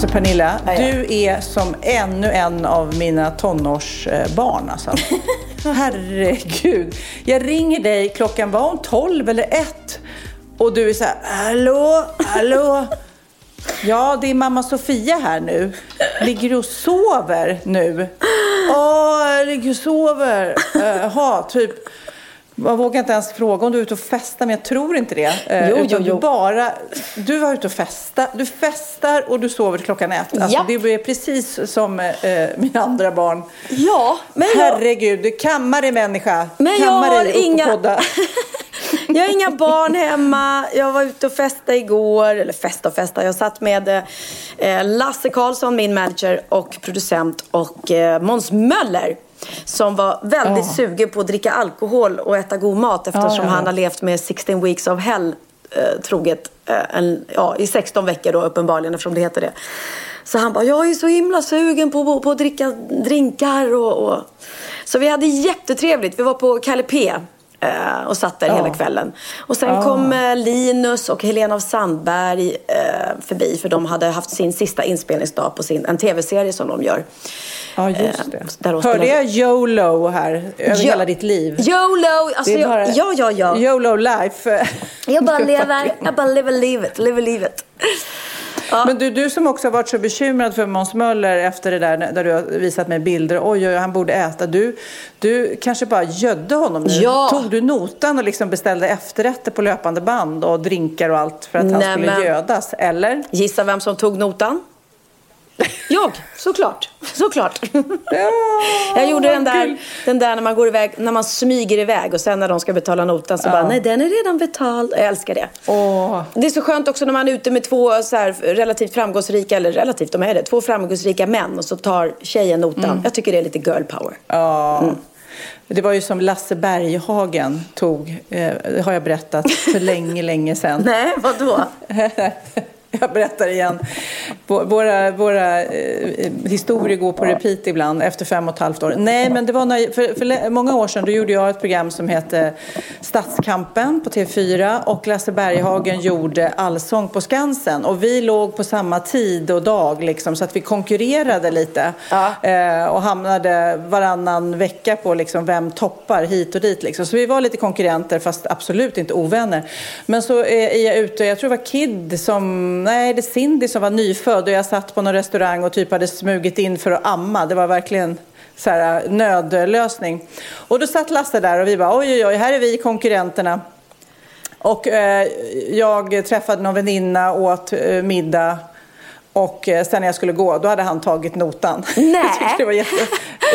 Alltså Pernilla, du är som ännu en av mina tonårsbarn. Alltså. Herregud. Jag ringer dig, klockan var hon 12 eller 1 och du är så här, hallå, hallå. Ja, det är mamma Sofia här nu. Ligger du och sover nu? Åh, jag ligger och sover. Jaha, typ. Jag vågar inte ens fråga om du är ute och festar, men jag tror inte det. Eh, Jo, jo, jo. Du, bara, du var ute och festa. Du festar och du sover till klockan ett. Alltså, Japp. det blir precis som eh, mina andra barn. Ja, men jag, Herregud, du kammar dig människa. Men jag kammar har dig inga- podda. jag har inga barn hemma. Jag var ute och festade igår. Eller festa och festa. Jag satt med eh, Lasse Karlsson, min manager och producent och eh, Måns Möller. Som var väldigt Ja. sugen på att dricka alkohol och äta god mat eftersom ja. han har levt med 16 weeks of hell eh, troget eh, en, ja, i 16 veckor då uppenbarligen eftersom det heter det. Så han bara, jag är så himla sugen på, på, på att dricka drinkar och, och... Så vi hade jättetrevligt. Vi var på Kalle P. eh, Och satt där Ja. hela kvällen. Och sen kom eh, Linus och Helena av Sandberg eh, förbi. För de hade haft sin sista inspelningsdag på sin, en tv-serie som de gör. Ja, just det. Hörde spelar- jag YOLO här över Ja. hela ditt liv? YOLO! Alltså, Det är bara ja, ja, ja. YOLO life. Jag bara lever, jag bara lever livet, lever livet. Ja. Men du, du som också har varit så bekymrad för Måns Möller efter det där där du har visat mig bilder. Oj, oj, han borde äta. Du, du kanske bara gödde honom nu. Ja. Tog du notan och liksom beställde efterrätter på löpande band och drinkar och allt för att han Nej, skulle men- gödas? Eller? Gissa vem som tog notan? Jag, såklart. Såklart. Jag gjorde den där, den där när man går iväg, när man smyger iväg och sen när de ska betala notan så bara, nej den är redan betald. Jag älskar det. Åh. Det är så skönt också när man är ute med två så här relativt framgångsrika, eller relativt, de är det, två framgångsrika män och så tar tjejen notan. Jag tycker det är lite girl power. Ja. Det var ju som Lasse Berghagen tog, eh, har jag berättat för länge, länge sedan. Nej, vadå? Jag berättar igen. Vå- Våra, våra eh, historier går på repeat ibland efter fem och ett halvt år. Nej, men det var när, för, för många år sedan då gjorde jag ett program som hette Stadskampen på TV4 och Lasse Berghagen gjorde Allsång på Skansen. Och vi låg på samma tid och dag liksom, så att vi konkurrerade lite. Ja. Eh, och hamnade varannan vecka på liksom, vem toppar hit och dit. Liksom. Så vi var lite konkurrenter fast absolut inte ovänner. Men så eh, är jag ute, jag tror det var Kid som, nej det är Cindy som var nyfödd och jag satt på någon restaurang och typ hade smugit in för att amma. Det var verkligen så här, äh, nödlösning. Och då satt Lasse där och vi bara oj oj oj, här är vi konkurrenterna. Och eh, jag träffade någon väninna, åt eh, middag och eh, sen när jag skulle gå, då hade han tagit notan. Nej. Det var jätte...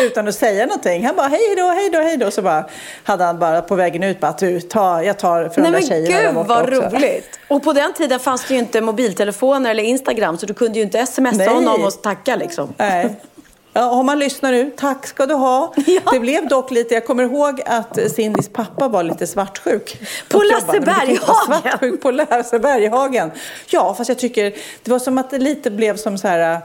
Utan att säga någonting. Han bara hej då, hej då, hej då. Så bara, hade han bara på vägen ut bara, du, ta, jag tar för Nej de där men tjejerna där gud borta vad också. roligt. Och på den tiden fanns det ju inte mobiltelefoner eller Instagram så du kunde ju inte smsa Nej. honom och tacka liksom. Nej. Ja, om man lyssnar nu, tack ska du ha. Ja. Det blev dock lite, jag kommer ihåg att Cindys pappa var lite svartsjuk. På Och jag Lasse bara, "Men du kan inte vara Berghagen?" Svartsjuk på Lasse Berghagen. Ja, fast jag tycker, det var som att det lite blev som så här,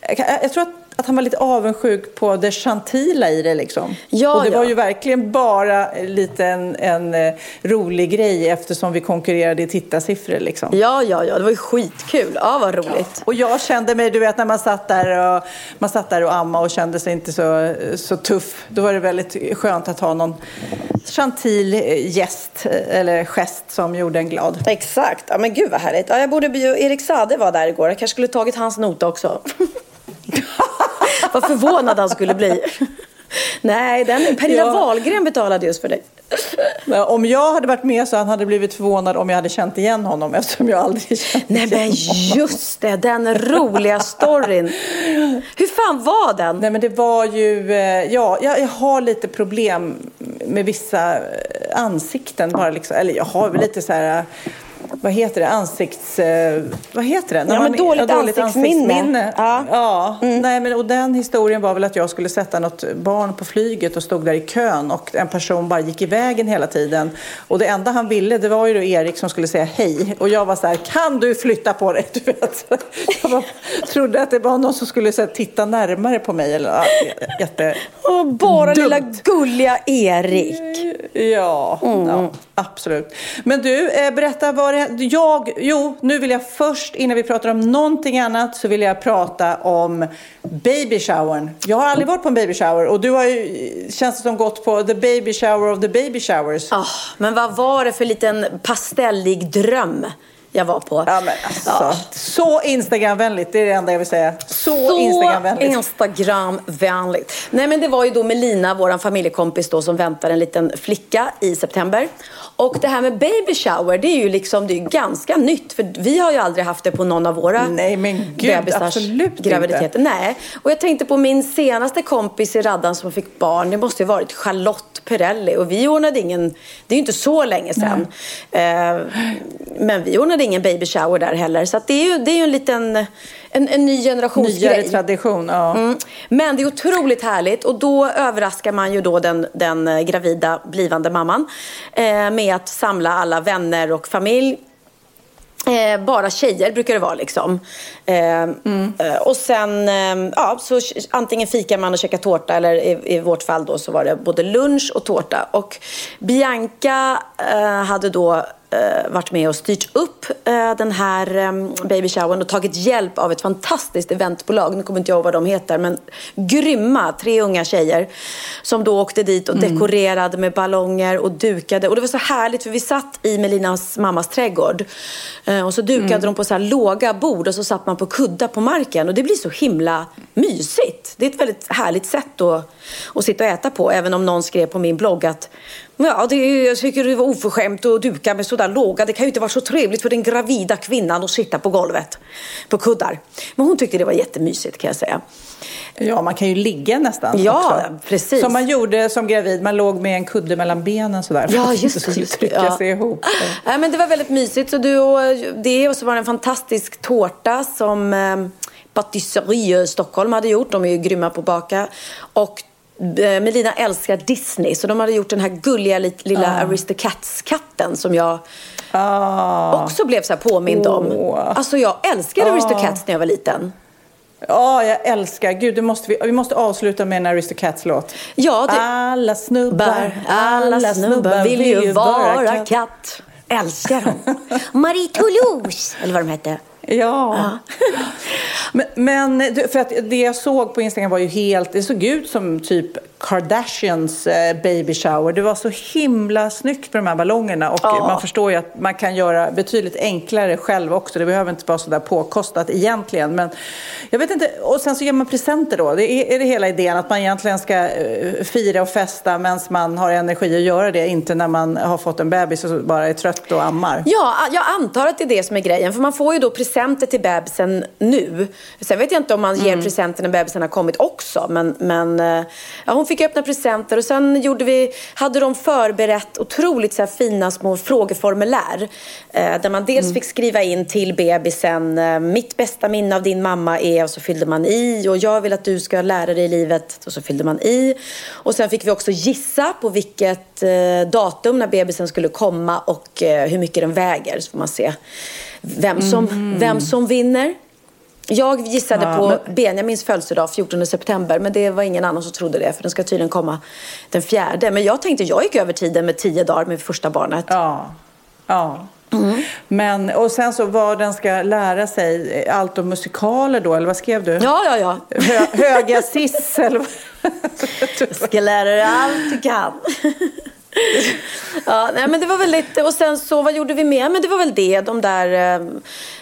jag, jag tror att att han var lite avundsjuk på det gentila i det liksom. Ja, och det ja. var ju verkligen bara lite en, en eh, rolig grej eftersom vi konkurrerade i tittarsiffror liksom. Ja, ja, ja, det var ju skitkul. Ja, vad roligt. Och jag kände mig, du vet när man satt där och, man satt där och amma och kände sig inte så, så tuff. Då var det väldigt skönt att ha någon gentil eh, gäst eh, eller gest som gjorde en glad. Exakt. Ja, men gud vad härligt. Ja, jag borde. Erik Sade var där igår. Jag kanske skulle tagit hans nota också. vad förvånad han skulle bli. Nej, den, Pernilla Ja. Wahlgren betalade just för dig. Om jag hade varit med så han hade blivit förvånad om jag hade känt igen honom eftersom jag aldrig känt Nej men igen honom. just det, den roliga storyn. Hur fan var den? Nej men det var ju, eh, ja, jag, jag har lite problem med vissa eh, ansikten bara liksom, eller jag har lite så här, eh, vad heter det, ansikts, eh, vad heter det? När Ja, men dåligt ansiktsminne. Ja, Ja. Mm. nej men och den historien var väl att jag skulle sätta något barn på flyget och stod där i kön och en person bara gick i vägen hela tiden. Och det enda han ville det var ju då Erik som skulle säga hej och jag var så här, kan du flytta på dig? Du vet. Jag var, trodde att det var någon som skulle så här, titta närmare på mig eller ja, jätte... Åh, bara Dumt. lilla gulliga Erik. Ja, Mm. ja, absolut. Men du, eh, berätta vad det jag, Jo, nu vill jag först, innan vi pratar om någonting annat, så vill jag prata om baby showern. Jag har aldrig varit på en baby shower och du har ju, känns det som, gått på the baby shower of the baby showers. Oh, men vad var det för liten pastellig dröm jag var på? Ja, men alltså, Ja. Så Instagramvänligt, det är det enda jag vill säga. Så, Så Instagramvänligt. Instagramvänligt. Nej men det var ju då Melina, vår familjekompis då, som väntar en liten flicka i september. Och det här med baby shower, det är ju liksom, det är ganska nytt. För vi har ju aldrig haft det på någon av våra Nej, men gud, absolut inte. graviditeter. Nej, och jag tänkte på min senaste kompis i raddan som fick barn. Det måste ju varit Charlotte Perrelli. Och vi ordnade ingen, det är ju inte så länge sedan. Eh, men vi ordnade ingen baby shower där heller. Så det är ju, det är ju en liten, en, en ny generationsgrej. Nyare tradition, ja. Mm. Men det är otroligt härligt och då överraskar man ju då den, den eh, gravida blivande mamman eh, med att samla alla vänner och familj. Eh, bara tjejer brukar det vara liksom. Eh, eh, och sen, eh, ja, så antingen fikar man och käkar tårta eller i, i vårt fall då så var det både lunch och tårta. Och Bianca eh, hade då varit med och styrt upp eh, den här eh, baby showern och tagit hjälp av ett fantastiskt eventbolag. Nu kommer inte jag ihåg vad de heter, men grymma tre unga tjejer som då åkte dit och dekorerade med ballonger och dukade. Och det var så härligt för vi satt i Melinas mammas trädgård eh, och så dukade de på så här låga bord och så satt man på kuddar på marken och det blir så himla mysigt. Det är ett väldigt härligt sätt att, att sitta och äta på, även om någon skrev på min blogg att Ja, det, jag tycker det var oförskämt att duka med sådär låga. Det kan ju inte vara så trevligt för den gravida kvinnan att sitta på golvet på kuddar. Men hon tyckte det var jättemysigt kan jag säga. Ja, man kan ju ligga nästan Ja, också. precis. Som man gjorde som gravid. Man låg med en kudde mellan benen sådär. för Ja, att just inte skulle trycka ja. sig ihop. Nej, men det var väldigt mysigt. Så du och det och så var det en fantastisk tårta som eh, Patisserie Stockholm hade gjort. De är ju grymma på att baka. Och Melina älskar Disney så de hade gjort den här gulliga lilla Aristocats-katten som jag Ah. också blev så här påmind om. Åh. Alltså jag älskade Aristocats när jag var liten. Ja, jag älskar. Gud, det måste vi, vi måste avsluta med en Aristocats-låt. Ja, det- Alla snubbar, Bar, alla snubbar vill ju vara katt. Älskar dem. Marie Toulouse, eller vad de hette. Ja. men, men du, för att det jag såg på Instagram var ju helt, det såg ut som typ Kardashians eh, baby shower. Det var så himla snyggt med de här ballongerna och Ja. man förstår ju att man kan göra betydligt enklare själv också. Det behöver inte vara så där påkostat egentligen. Men jag vet inte, och sen så ger man presenter då. Det är, är det hela idén att man egentligen ska eh, fira och festa medan man har energi att göra det, inte när man har fått en bebis och bara är trött och ammar. Ja, jag antar att det är det som är grejen. För man får ju då presenter till bebisen nu. Sen vet jag inte om man ger presenter när bebisen har kommit också. Men, men eh, ja, hon fick öppna presenter och sen gjorde vi, hade de förberett otroligt så fina små frågeformulär. Eh, där man dels fick skriva in till bebisen, eh, mitt bästa minne av din mamma är, och så fyllde man i. Och jag vill att du ska lära dig i livet, och så fyllde man i. Och sen fick vi också gissa på vilket eh, datum när bebisen skulle komma och eh, hur mycket den väger. Så får man se vem som, vem som vinner. Jag gissade Ja, på men- Benjamins födelsedag 14 september men det var ingen annan som trodde det för den ska tydligen komma den fjärde. Men jag tänkte, jag gick över tiden med tio dagar med första barnet. Ja. ja. Mm. Men, och sen så vad den ska lära sig, allt om musikaler då, eller vad skrev du? Ja, ja, ja. Hö, höga sis eller vad? Jag ska lära dig allt du kan. ja, nej, men det var väl lite, och sen så, vad gjorde vi mer? Men det var väl det, de där, eh,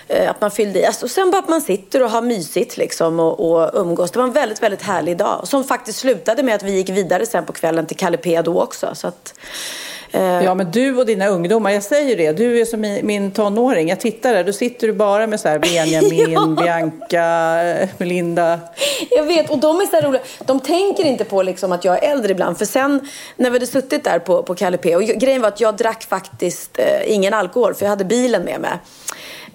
eh att man fyllde i. Alltså, och sen bara att man sitter och har mysigt liksom och, och umgås. Det var en väldigt, väldigt härlig dag. Som faktiskt slutade med att vi gick vidare sen på kvällen till Kalle P då också. Så att, ja, men du och dina ungdomar, jag säger det, du är som min, tonåring. Jag tittar där, då sitter du bara med så här Benjamin, ja. Bianca, Melinda. Jag vet, och de är så roliga. De tänker inte på liksom att jag är äldre ibland. För sen när vi hade suttit där på, på Kalle P, och grejen var att jag drack faktiskt eh, ingen alkohol, för jag hade bilen med mig.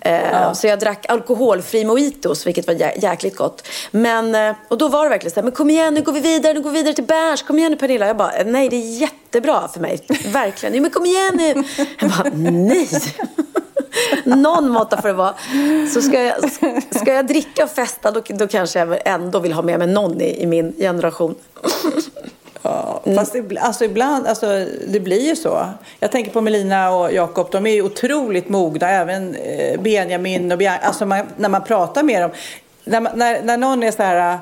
Eh, ja. Så jag drack alkoholfri mojitos, vilket var jä jäkligt gott. Men, eh, och då var det verkligen så här, men kom igen, nu går vi vidare, nu går vi vidare till Berns. Kom igen nu Pernilla. Jag bara, nej det är jättebra för mig. Verkligen. Nej, men kom igen nu. Jag bara, nej. Någon måtta får det vara. Så ska jag, ska jag dricka och festa, då, då kanske jag ändå vill ha med mig någon i, i min generation. Ja, mm. fast ibland, alltså ibland, alltså det blir ju så. Jag tänker på Melina och Jakob, de är ju otroligt mogna, även eh, Benjamin och Bianca. Alltså man, när man pratar med dem, när, när, när någon är så här eh,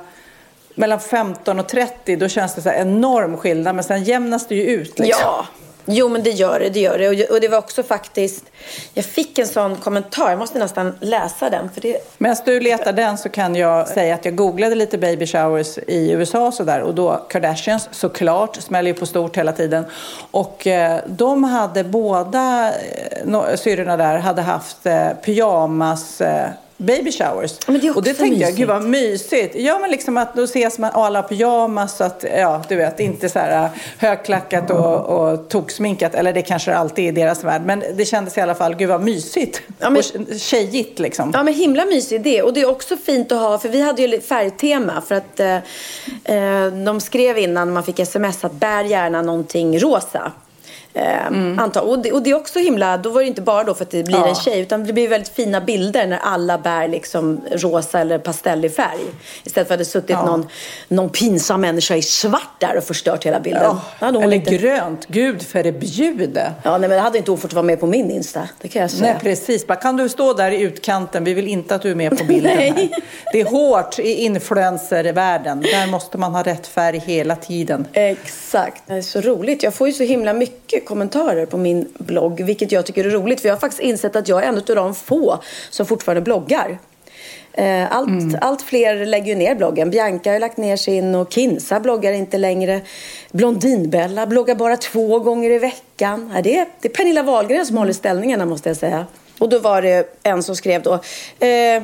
mellan 15 och 30, då känns det så enorm skillnad, men sen jämnas det ju ut. Liksom. Ja, Jo, men det gör det. det, gör det. Och, det var också faktiskt... Jag fick en sån kommentar. Jag måste nästan läsa den. För det... Medan du letar den så kan jag säga att jag googlade lite baby showers i USA och sådär. Och då Kardashians såklart, smäller ju på stort hela tiden. Och eh, de hade båda eh, syrrorna där hade haft eh, pyjamas eh, baby showers. Det och det tänkte mysigt. jag, gud vad mysigt. Ja men liksom att då ses man alla pyjamas så att, ja du vet, inte så här äh, högklackat och, och toksminkat. Eller det kanske alltid är i deras värld. Men det kändes i alla fall, gud vad mysigt. Ja, men, och tjejigt liksom. Ja men himla mysig idé. Och det är också fint att ha, för vi hade ju färgtema. För att eh, eh de skrev innan man fick sms att bär gärna någonting rosa. Eh, mm. Anta. Och, det, och det är också himla, då var det inte bara då för att det blir ja. en tjej utan det blir väldigt fina bilder när alla bär liksom rosa eller pastellig färg. Istället för att det suttit ja. någon, någon pinsam människa i svart där och förstört hela bilden. Ja. Eller inte... grönt, gud förbjude. Ja, nej, men det hade inte hon fått vara med på min Insta, det kan jag säga. Nej, precis. Bara, kan du stå där i utkanten? Vi vill inte att du är med på bilden här. Det är hårt i influencervärlden. Där måste man ha rätt färg hela tiden. Exakt. Det är så roligt. Jag får ju så himla mycket kommentarer på min blogg, vilket jag tycker är roligt. För jag har faktiskt insett att jag är en av de få som fortfarande bloggar. Eh, allt, mm. allt fler lägger ju ner bloggen. Bianca har lagt ner sin och Kinsa bloggar inte längre. Blondinbella bloggar bara två gånger i veckan. Det, är, det är Pernilla Wahlgren som håller ställningarna måste jag säga. Och då var det en som skrev då. Eh,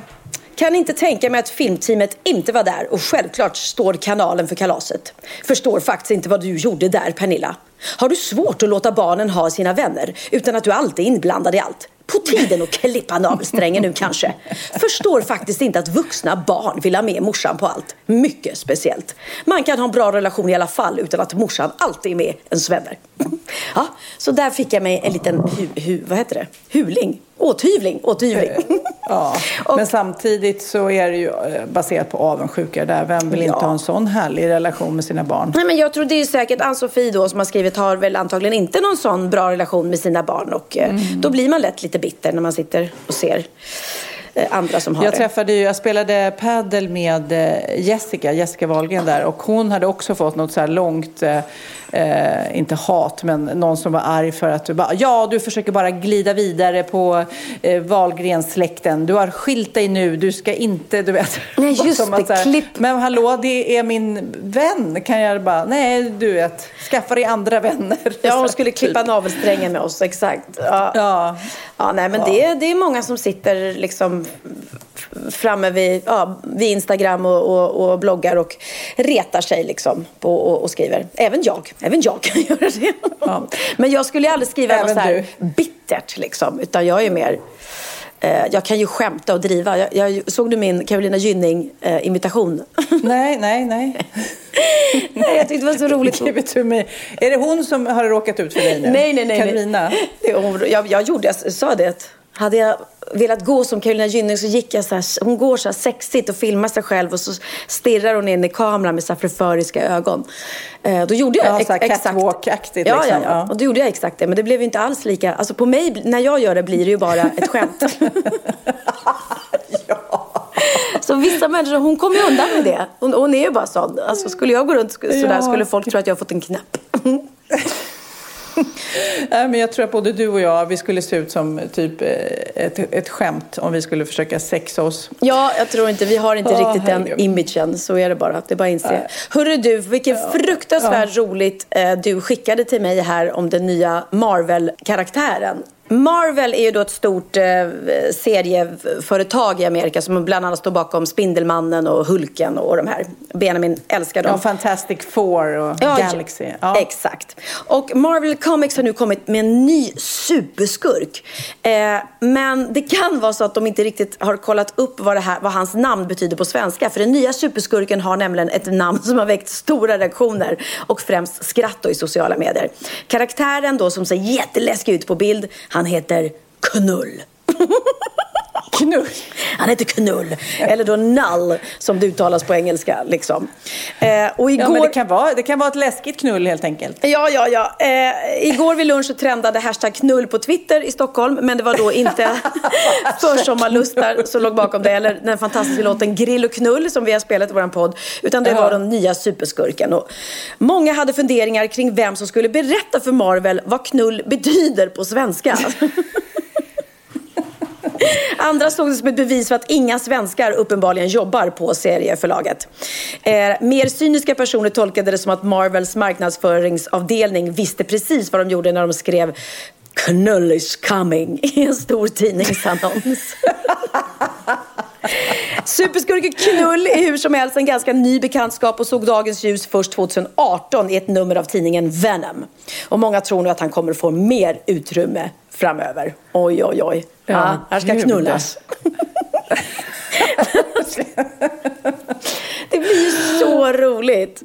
kan inte tänka mig att filmteamet inte var där och självklart står kanalen för kalaset. Förstår faktiskt inte vad du gjorde där Pernilla. Har du svårt att låta barnen ha sina vänner utan att du alltid är inblandad i allt? På tiden att klippa navelsträngen nu kanske. Förstår faktiskt inte att vuxna barn vill ha med morsan på allt. Mycket speciellt. Man kan ha en bra relation i alla fall utan att morsan alltid är med ens vänner. Ja, så där fick jag mig en liten hu, hu, vad heter det? huling. Åthyvling, åthyvling. Ja, och, men samtidigt så är det ju eh, baserat på avundsjuka där. Vem vill inte ha en sån härlig relation med sina barn? Nej, men jag tror det är säkert Ann-Sofie då som har skrivit har väl antagligen inte någon sån bra relation med sina barn och eh, mm. då blir man lätt lite bitter när man sitter och ser andra som har jag det. Träffade ju, jag spelade paddel med Jessica, Jessica Wahlgren där och hon hade också fått något så här långt eh, inte hat, men någon som var arg för att du bara, ja du försöker bara glida vidare på eh, Wahlgrens-släkten. Du har skilt dig nu, du ska inte, du vet. Nej, just det, här, klipp. Men hallå, det är min vän. Kan jag bara, nej du vet, skaffa dig andra vänner. Ja, hon skulle klippa typ. navelsträngen med oss, exakt. Ja, ja. ja nej men ja. Det, det är många som sitter liksom framme vid, ja, vid Instagram och, och, och bloggar och retar sig liksom på, och, och skriver. Även jag. Även jag kan göra det. Ja. Men jag skulle aldrig skriva Även något så här bittert liksom. Utan jag är mer... Eh, jag kan ju skämta och driva. Jag, jag såg du min Carolina Gynning-imitation? Eh, nej, nej, nej. nej, jag tyckte det var så roligt. Give it. Är det hon som har råkat ut för dig nu? Nej, nej, nej. Carolina? Nej. Jag, jag gjorde, jag sa det. Hade jag velat gå som Carolina Gynning så gick jag så här, hon går så här sexigt och filmar sig själv och så stirrar hon in i kameran med så förföriska ögon. Eh, då gjorde jag ja, ex exakt. Catwalk-aktigt ja, liksom. ja, ja, Och då gjorde jag exakt det. Men det blev inte alls lika, alltså på mig, när jag gör det blir det ju bara ett skämt. ja. Så vissa människor, hon kommer ju undan med det. Hon, hon är ju bara sån. Alltså skulle jag gå runt sådär ja. skulle folk tro att jag har fått en knäpp. Nej, men jag tror att både du och jag, vi skulle se ut som typ eh, ett, ett skämt om vi skulle försöka sexa oss. Ja, jag tror inte, vi har inte Åh, riktigt den imagen. Så är det bara. Det är bara att inse. Hörru du, vilket fruktansvärt roligt eh, du skickade till mig här om den nya Marvel-karaktären. Marvel är ju då ett stort eh, serieföretag i Amerika som bland annat står bakom Spindelmannen och Hulken och de här. Benjamin älskar dem. Ja, Fantastic Four och Ja, Galaxy. Ja. Exakt. Och Marvel Comics har nu kommit med en ny superskurk. Eh, men det kan vara så att de inte riktigt har kollat upp vad, här, vad hans namn betyder på svenska. För den nya superskurken har nämligen ett namn som har väckt stora reaktioner och främst skratt i sociala medier. Karaktären då som ser jätteläskig ut på bild, han heter Knull. Knull. Han heter Knull, eller då Null som det uttalas på engelska. Liksom. Eh, och igår... Ja, men det kan, vara, det kan vara ett läskigt knull helt enkelt. Ja, ja, ja. Eh, igår vid lunch så trendade hashtag knull på Twitter i Stockholm. Men det var då inte försommarlustar som låg bakom det. Eller den fantastiska låten Grill och knull som vi har spelat i vår podd. Utan det var den nya superskurken. Och många hade funderingar kring vem som skulle berätta för Marvel vad knull betyder på svenska. Andra såg det som ett bevis för att inga svenskar uppenbarligen jobbar på serieförlaget. Eh, mer cyniska personer tolkade det som att Marvels marknadsföringsavdelning visste precis vad de gjorde när de skrev Knull is coming i en stor tidningsannons. Superskurken Knull är hur som helst en ganska ny bekantskap och såg dagens ljus först 2018 i ett nummer av tidningen Venom. Och många tror nu att han kommer få mer utrymme framöver. Oj, oj, oj. Ja, här ska gud. knullas. Det blir ju så roligt.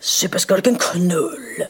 Superskurken Knull.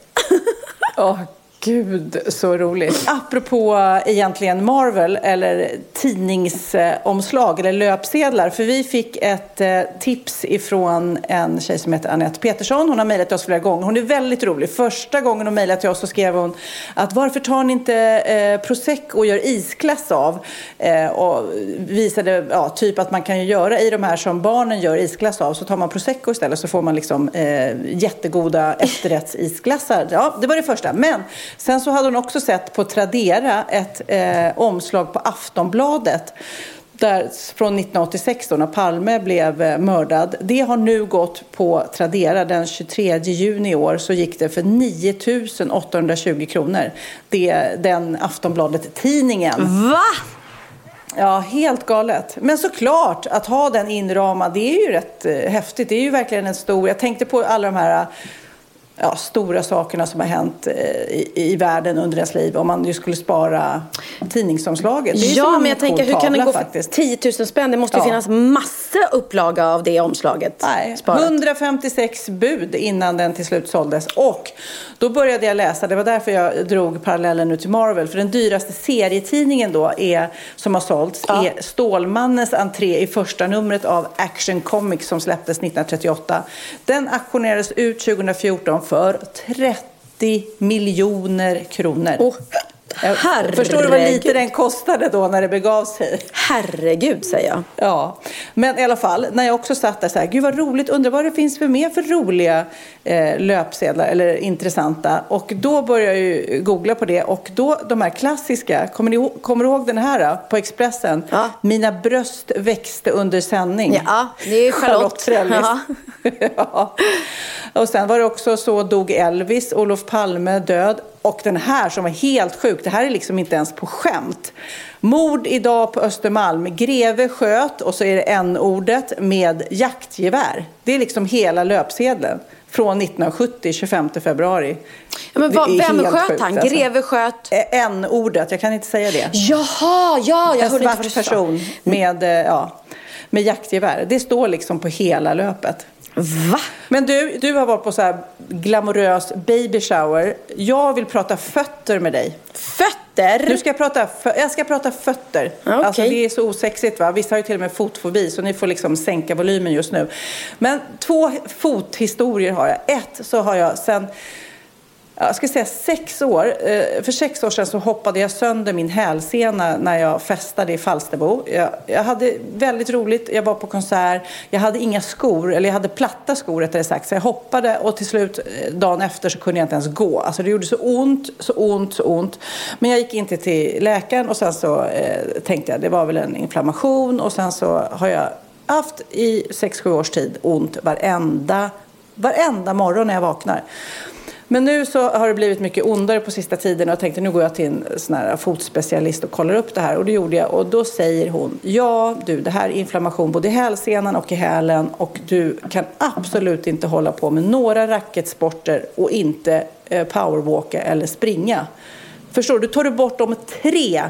Åh, gud så roligt. Apropå eh, egentligen Marvel eller tidningsomslag eller löpsedlar. För vi fick ett eh, tips ifrån en tjej som heter Anette Petersson. Hon har mejlat till oss flera gånger. Hon är väldigt rolig. Första gången hon mejlade till oss så skrev hon att varför tar ni inte eh, Prosecco och gör isglass av? Eh, och visade ja, typ att man kan ju göra i de här som barnen gör isglass av. Så tar man Prosecco istället så får man liksom eh, jättegoda efterrättsisglassar. Ja, det var det första. Men sen så hade hon också sett på Tradera ett eh, omslag på Aftonbladet där, från 1986 då, när Palme blev eh, mördad. Det har nu gått på Tradera. Den 23 juni i år så gick det för 9 820 kronor. Det är den Aftonbladet-tidningen. Va? Ja, helt galet. Men såklart, att ha den inramad, det är ju rätt eh, häftigt. Det är ju verkligen en stor... Jag tänkte på alla de här ja, stora sakerna som har hänt eh, i, i världen under deras liv. Om man ju skulle spara tidningsomslaget. Det är Ja, en men jag tänker, hur kan tavla gå för faktiskt. 10 000 spänn? Det måste ju Ja. finnas massa upplaga av det omslaget. Nej, sparat. 156 bud innan den till slut såldes. Och då började jag läsa, det var därför jag drog parallellen nu till Marvel. För den dyraste serietidningen då är, som har sålts Ja. är Stålmannens entré i första numret av Action Comics som släpptes 1938. Den auktionerades ut 2014 för 30 miljoner kronor. Oh herregud. Förstår du vad lite den kostade då när det begav sig? Herregud, säger jag. Ja, men i alla fall, när jag också satt där så här, gud vad roligt, undrar vad det finns för mer för roliga eh, löpsedlar eller intressanta. Och då började jag ju googla på det och då de här klassiska, kommer ni kommer du ihåg den här då, på Expressen? Ja. Mina bröst växte under sändning. Ja, det är Charlotte. Ja. ja. Och sen var det också så dog Elvis, Olof Palme död. Och den här som var helt sjuk, det här är liksom inte ens på skämt. Mord idag på Östermalm. Greve sköt och så är det n-ordet med jaktgevär. Det är liksom hela löpsedeln. Från 1970, 25 februari. Ja, men vad, vem sköt sjukt, han? alltså. Greve sköt? Eh, N-ordet, jag kan inte säga det. Jaha, ja, jag En svart person med, eh, ja, med jaktgevär. Det står liksom på hela löpet. Va? Men du, du har varit på så här glamorös baby shower. Jag vill prata fötter med dig. Fötter? Nu ska jag prata, jag ska prata fötter. Okej. Alltså det är så osexigt va. Vissa har ju till och med fotfobi så ni får liksom sänka volymen just nu. Men två fothistorier har jag. Ett så har jag sen jag ska säga sex år. Eh, för sex år sedan så hoppade jag sönder min hälsena när jag festade i Falsterbo. Jag, jag hade väldigt roligt, jag var på konsert, jag hade inga skor, eller jag hade platta skor rättare sagt. Så jag hoppade och till slut eh, dagen efter så kunde jag inte ens gå. Alltså det gjorde så ont, så ont, så ont. Men jag gick inte till läkaren och sen så eh, tänkte jag det var väl en inflammation och sen så har jag haft i sex sju års tid ont varenda, varenda morgon när jag vaknar. Men nu så har det blivit mycket ondare på sista tiden och jag tänkte nu går jag till en sån här fotspecialist och kollar upp det här. Och det gjorde jag och då säger hon ja du det här är inflammation både i hälsenan och i hälen och du kan absolut inte hålla på med några racketsporter och inte eh, powerwalka eller springa. Förstår du? Tar du bort de tre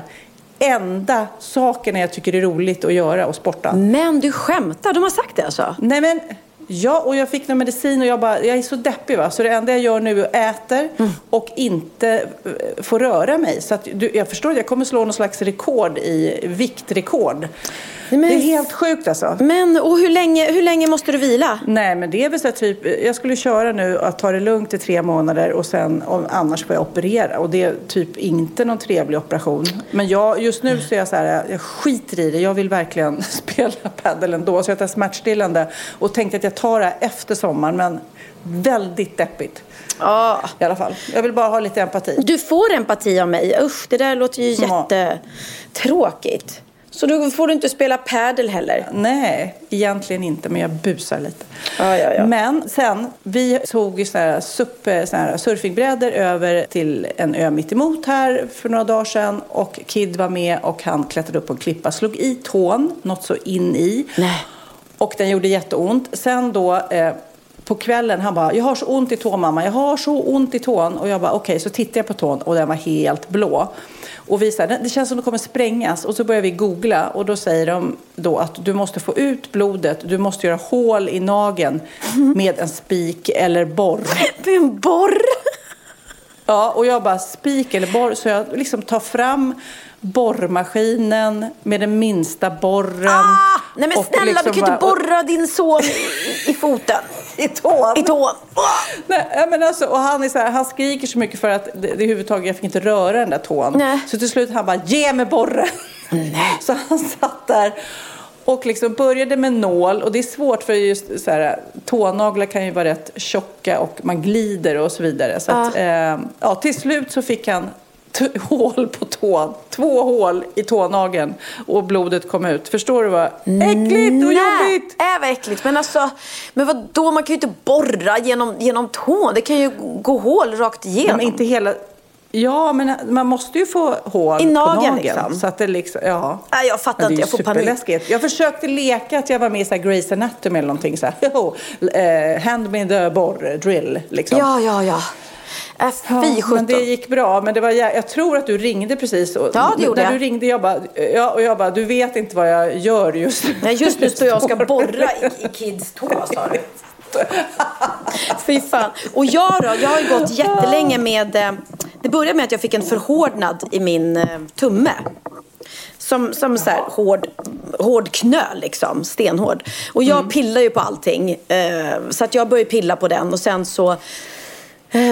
enda sakerna jag tycker är roligt att göra och sporta. Men du skämtar, de har sagt det alltså? Nej men Ja, och jag fick någon medicin och jag bara, jag är så deppig va. Så det enda jag gör nu är att äter mm. och inte eh, får röra mig. Så att, du, jag förstår att jag kommer slå någon slags rekord i viktrekord. Men, det är helt sjukt alltså. Men, och hur länge, hur länge måste du vila? Nej, men det är väl så typ, jag skulle köra nu att ta det lugnt i tre månader och sen och annars får jag operera. Och det är typ inte någon trevlig operation. Men jag, just nu så är jag så här, jag skiter i det. Jag vill verkligen spela padel ändå. Så jag tar smärtstillande och tänkte att jag tar det efter sommaren. Men väldigt deppigt. Ja. I alla fall. Jag vill bara ha lite empati. Du får empati av mig. Usch, det där låter ju jättetråkigt. Så då får du inte spela padel heller? Nej, egentligen inte, men jag busar lite. Ja, ja, ja. Men sen, vi tog ju här, här surfingbrädor över till en ö mitt emot här för några dagar sedan. Och Kid var med och han klättrade upp på en klippa, slog i tån, något så in i. Nej. Och den gjorde jätteont. Sen då eh, på kvällen, han bara, jag har så ont i tån mamma, jag har så ont i tån. Och jag bara, okej, okay. så tittade jag på tån och den var helt blå. Och vi sa, det känns som det kommer sprängas. Och så börjar vi googla och då säger de då att du måste få ut blodet, du måste göra hål i nageln med en spik eller borr. Med en borr? Ja, och jag bara spik eller borr. Så jag liksom tar fram borrmaskinen med den minsta borren. Ah, nej men snälla, liksom du kan ju inte borra din son i, foten. I tån. I tån. Nej, men alltså, och han, är så här, han skriker så mycket för att det, det överhuvudtaget, jag fick inte röra den där tån. Nej. Så till slut han bara, ge mig borren. Nej. Så han satt där och liksom började med nål och det är svårt för just så här, tånaglar kan ju vara rätt tjocka och man glider och så vidare. Så att, eh, ja, till slut så fick han hål på tån. Två hål i tånageln och blodet kom ut. Förstår du vad äckligt och Nej, jobbigt? är vad äckligt. Men alltså, men vad då? Man kan ju inte borra genom, genom tån. Det kan ju gå hål rakt igenom. Men inte hela... Ja, men man måste ju få hål I nageln, på nageln. liksom. Så att det liksom, ja. Nej, jag fattar inte. Jag får panik. Jag försökte leka att jag var med i så här Grey's Anatomy eller någonting så här. eh, hand me the borr drill liksom. Ja, ja, ja. Äh, fy men sjutton. det gick bra. Men det var, jag tror att du ringde precis. Och, Ja, det gjorde när jag. du ringde, jag bara, ja, och jag bara, du vet inte vad jag gör just nu. Nej, just nu står jag och ska borra i, i Kids tå, sa du. Fy fan. Och jag då? Jag har ju gått jättelänge med... eh, Det började med att jag fick en förhårdnad i min eh, tumme. Som, som så här hård, hård knöl liksom, stenhård. Och jag pillar ju på allting. Eh, så att jag började pilla på den och sen så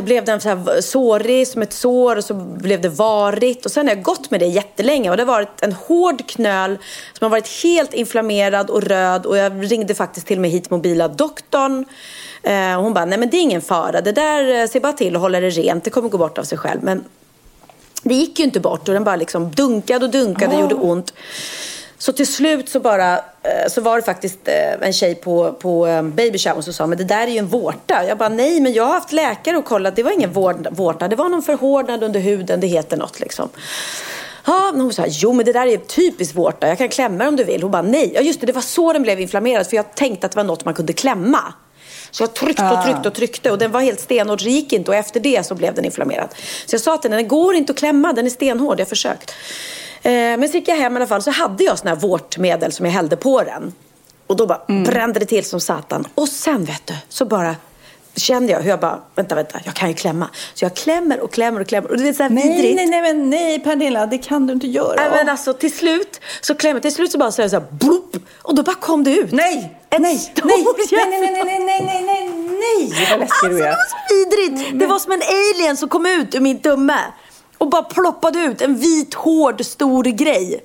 blev den så här sårig som ett sår och så blev det varigt. Och sen har jag gått med det jättelänge och det har varit en hård knöl som har varit helt inflammerad och röd och jag ringde faktiskt till mig hit mobila doktorn. Eh, och hon bara, nej men det är ingen fara, det där eh, ser bara till att hålla det rent, det kommer gå bort av sig själv. Men det gick ju inte bort och den bara liksom dunkade och dunkade och gjorde ont. Så till slut så bara, eh, så var det faktiskt eh, en tjej på, på eh, baby shower som sa, men det där är ju en vårta. Jag bara, nej men jag har haft läkare och kollat, det var ingen vår- vårta, det var någon förhårdnad under huden, det heter något liksom. Ja, men hon sa, jo men det där är typiskt vårta, jag kan klämma om du vill. Hon bara, nej, ja just det, det var så den blev inflammerad, för jag tänkte att det var något man kunde klämma. Så jag tryckte och tryckte och tryckte och den var helt stenhård det gick inte och efter det så blev den inflammerad. Så jag sa till henne, den går inte att klämma, den är stenhård, jag har försökt. Eh, men så gick jag hem i alla fall så hade jag såna här vårtmedel som jag hällde på den. Och då bara brände det till som satan. Och sen vet du, så bara kände jag hur jag bara, vänta, vänta, jag kan ju klämma. Så jag klämmer och klämmer och klämmer. Och det är så här Nej, vidrigt. nej, nej, men nej Pernilla, det kan du inte göra. Nej, men alltså till slut så klämmer till slut så bara så så här, bloop, och då bara kom det ut. Nej, En nej, stor nej, jävla- nej, nej, nej, nej, nej, nej, nej, nej vad läskig du Alltså, det är. var så vidrigt. Det var som en alien som kom ut ur min tumme. Och bara ploppade ut en vit, hård, stor grej.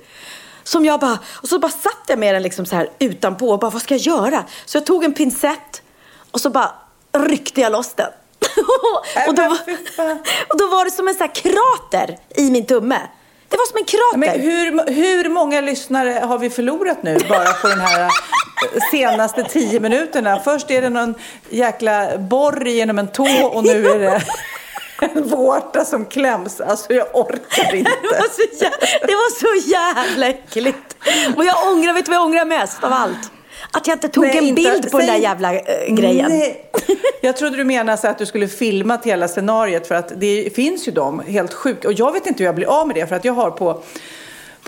Som jag bara, och så bara satt jag med den liksom så här utanpå och bara, vad ska jag göra? Så jag tog en pincett och så bara ryckte jag loss den. och, då fan. och då var det som en så här krater i min tumme. Det var som en krater. Men hur, hur många lyssnare har vi förlorat nu bara på den här eh, senaste tio minuterna? Först är det någon jäkla borr genom en tå och nu är det en vårta som kläms. Alltså jag orkar inte. Det var, så jä- det var så jävla äckligt. Och jag ångrar, vet du vad jag ångrar mest av allt? Att jag inte tog Nej, en inte- bild på den där säg- jävla äh, grejen. Nej. Jag trodde du menade så att du skulle filmat hela scenariot för att det finns ju de, helt sjukt. Och jag vet inte hur jag blir av med det för att jag har på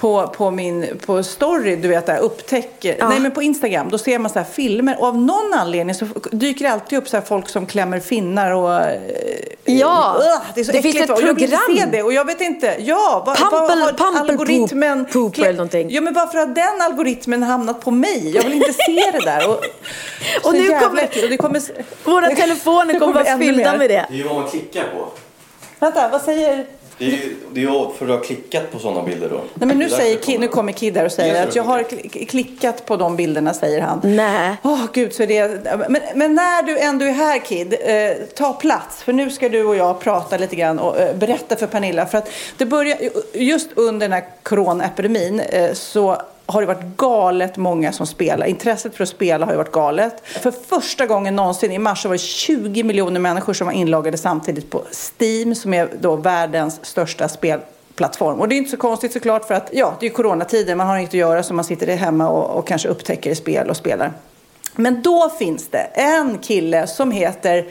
på, på min på story, du vet, där upptäcker, Ja. nej men på Instagram, då ser man så här filmer och av någon anledning så dyker det alltid upp så här folk som klämmer finnar och eh, Ja, Ugh, det är så det finns ett och jag vill program. se det och jag vet inte, ja, vad, Pumpel- vad har pumpel algoritmen poop- poop eller någonting. Ja men varför har den algoritmen hamnat på mig? Jag vill inte se det där. Och, Och nu kommer- äckligt. och det kommer, Våra telefoner det kommer vara fyllda med det. Det är ju vad man klickar på. Vänta, vad säger Det är ju det är för att du har klickat på sådana bilder då. Nej, men nu, säger nu kommer Kid där och säger att jag har klickat på de bilderna, säger han. Nej. Åh gud, så är det... Men, men när du ändå är här Kid, eh, ta plats. För nu ska du och jag prata lite grann och eh, berätta för Pernilla. För att det börjar, just under den här coronaepidemin eh, så har det varit galet många som spelar. Intresset för att spela har ju varit galet. För första gången någonsin i mars så var det 20 miljoner människor som var inloggade samtidigt på Steam som är då världens största spelplattform. Och det är inte så konstigt såklart för att ja, det är ju coronatider, man har inget att göra så man sitter hemma och, och kanske upptäcker spel och spelar. Men då finns det en kille som heter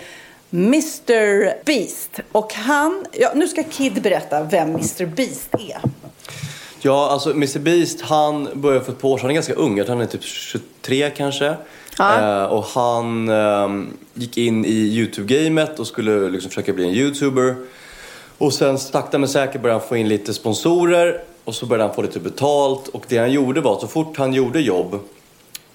Mr Beast. Och han, ja, nu ska Kid berätta vem Mr Beast är. Ja, alltså Mr Beast han började för ett par år sedan, han är ganska ung, jag tror han är typ 23 kanske. Ja. Eh, och han ehm, gick in i YouTube-gamet och skulle liksom försöka bli en YouTuber. Och sen sakta men säkert började han få in lite sponsorer och så började han få lite betalt. Och det han gjorde var att så fort han gjorde jobb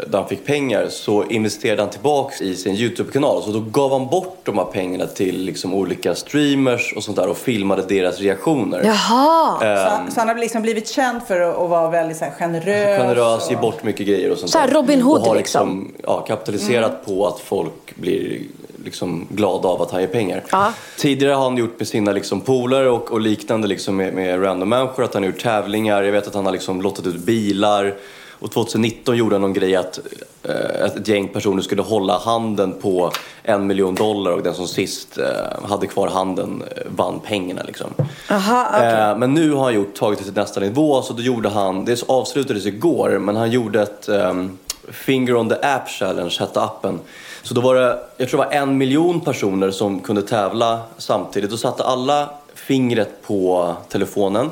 där han fick pengar så investerade han tillbaks i sin YouTube-kanal. Så då gav han bort de här pengarna till liksom olika streamers och sånt där och filmade deras reaktioner. Jaha. Så, han- så han har liksom blivit känd för att, vara väldigt så här, generös. generös, och- ge bort mycket grejer och sånt Så här där. Robin Hood och har liksom. liksom ja, kapitaliserat på att folk blir liksom glada av att han ger pengar. Ja. Tidigare har han gjort med sina liksom polare och, och liknande liksom med, med random människor att han har gjort tävlingar. Jag vet att han har liksom lottat ut bilar. Och 2019 gjorde han någon grej att eh, ett gäng personer skulle hålla handen på en miljon dollar och den som sist eh, hade kvar handen eh, vann pengarna liksom. Aha, okej. Eh, Men nu har han gjort, tagit det till nästa nivå. Så då gjorde han, det avslutades igår, men han gjorde ett ehm, Finger on the App Challenge, hette appen. Så då var det, jag tror det var en miljon personer som kunde tävla samtidigt. Då satte alla fingret på telefonen.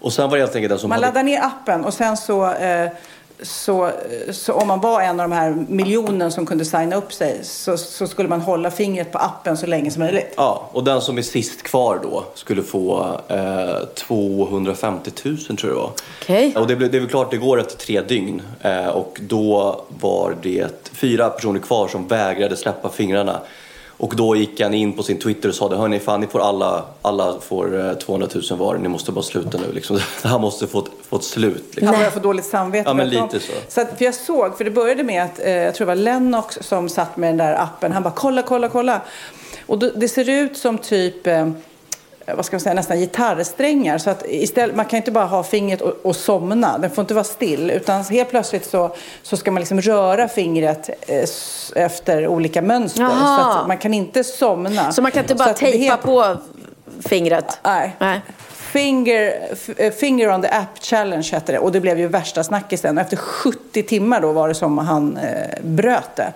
Och sen var det helt enkelt den som Man hade laddar ner appen och sen så, eh, så, så om man var en av de här miljonen som kunde signa upp sig så, så skulle man hålla fingret på appen så länge som möjligt. Ja, och den som är sist kvar då skulle få eh, 250 000 tror jag. Okej. Och det, blev, det är väl klart, det går efter tre dygn. Eh, och då var det fyra personer kvar som vägrade släppa fingrarna. Och då gick han in på sin Twitter och sa det, hörni fan ni får alla, alla får eh, 200 000 var, ni måste bara sluta nu liksom. Det här måste få ett, få ett slut. Liksom. Han börjar få dåligt samvete. Ja, men lite så. så att, för jag såg, för det började med att, eh, jag tror det var Lennox som satt med den där appen. Han bara kolla, kolla, kolla. Och då, det ser ut som typ, eh, vad ska man säga, nästan gitarrsträngar. Så att istället, man kan inte bara ha fingret och, och somna. Den får inte vara still. Utan helt plötsligt så, så ska man liksom röra fingret eh, efter olika mönster. Jaha. Så att man kan inte somna. Så man kan inte bara tejpa helt- på fingret? Nej. Nej. Finger, eh, finger on the app challenge hette det och det blev ju värsta snackisen. Efter 70 timmar då var det som han eh, bröt det.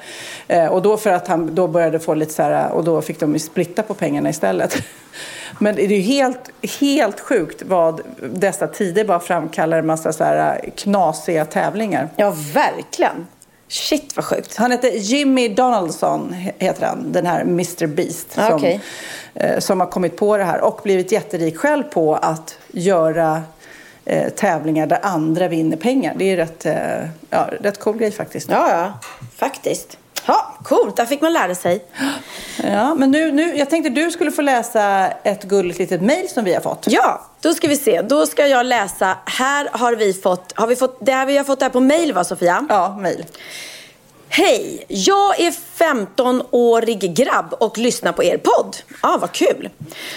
Eh, och då för att han då började få lite så här, och då fick de ju splitta på pengarna istället. Men det är ju helt, helt sjukt vad dessa tider bara framkallar en massa så här eh, knasiga tävlingar. Ja, verkligen. Shit vad sjukt. Han heter Jimmy Donaldson, he- heter han, den här Mr Beast. Ah, Som, okej. eh, som har kommit på det här och blivit jätterik själv på att göra eh, tävlingar där andra vinner pengar. Det är rätt, eh, ja, rätt cool grej faktiskt. Ja, ja. Faktiskt. Ja, coolt. Där fick man lära sig. Ja, men nu, nu, jag tänkte du skulle få läsa ett gulligt litet mejl som vi har fått. Ja, då ska vi se. Då ska jag läsa. Här har vi fått, har vi fått, det här vi har fått det här på mejl va Sofia? Ja, mejl. Hej! Jag är 15-årig grabb och lyssnar på er podd. Ah, vad kul.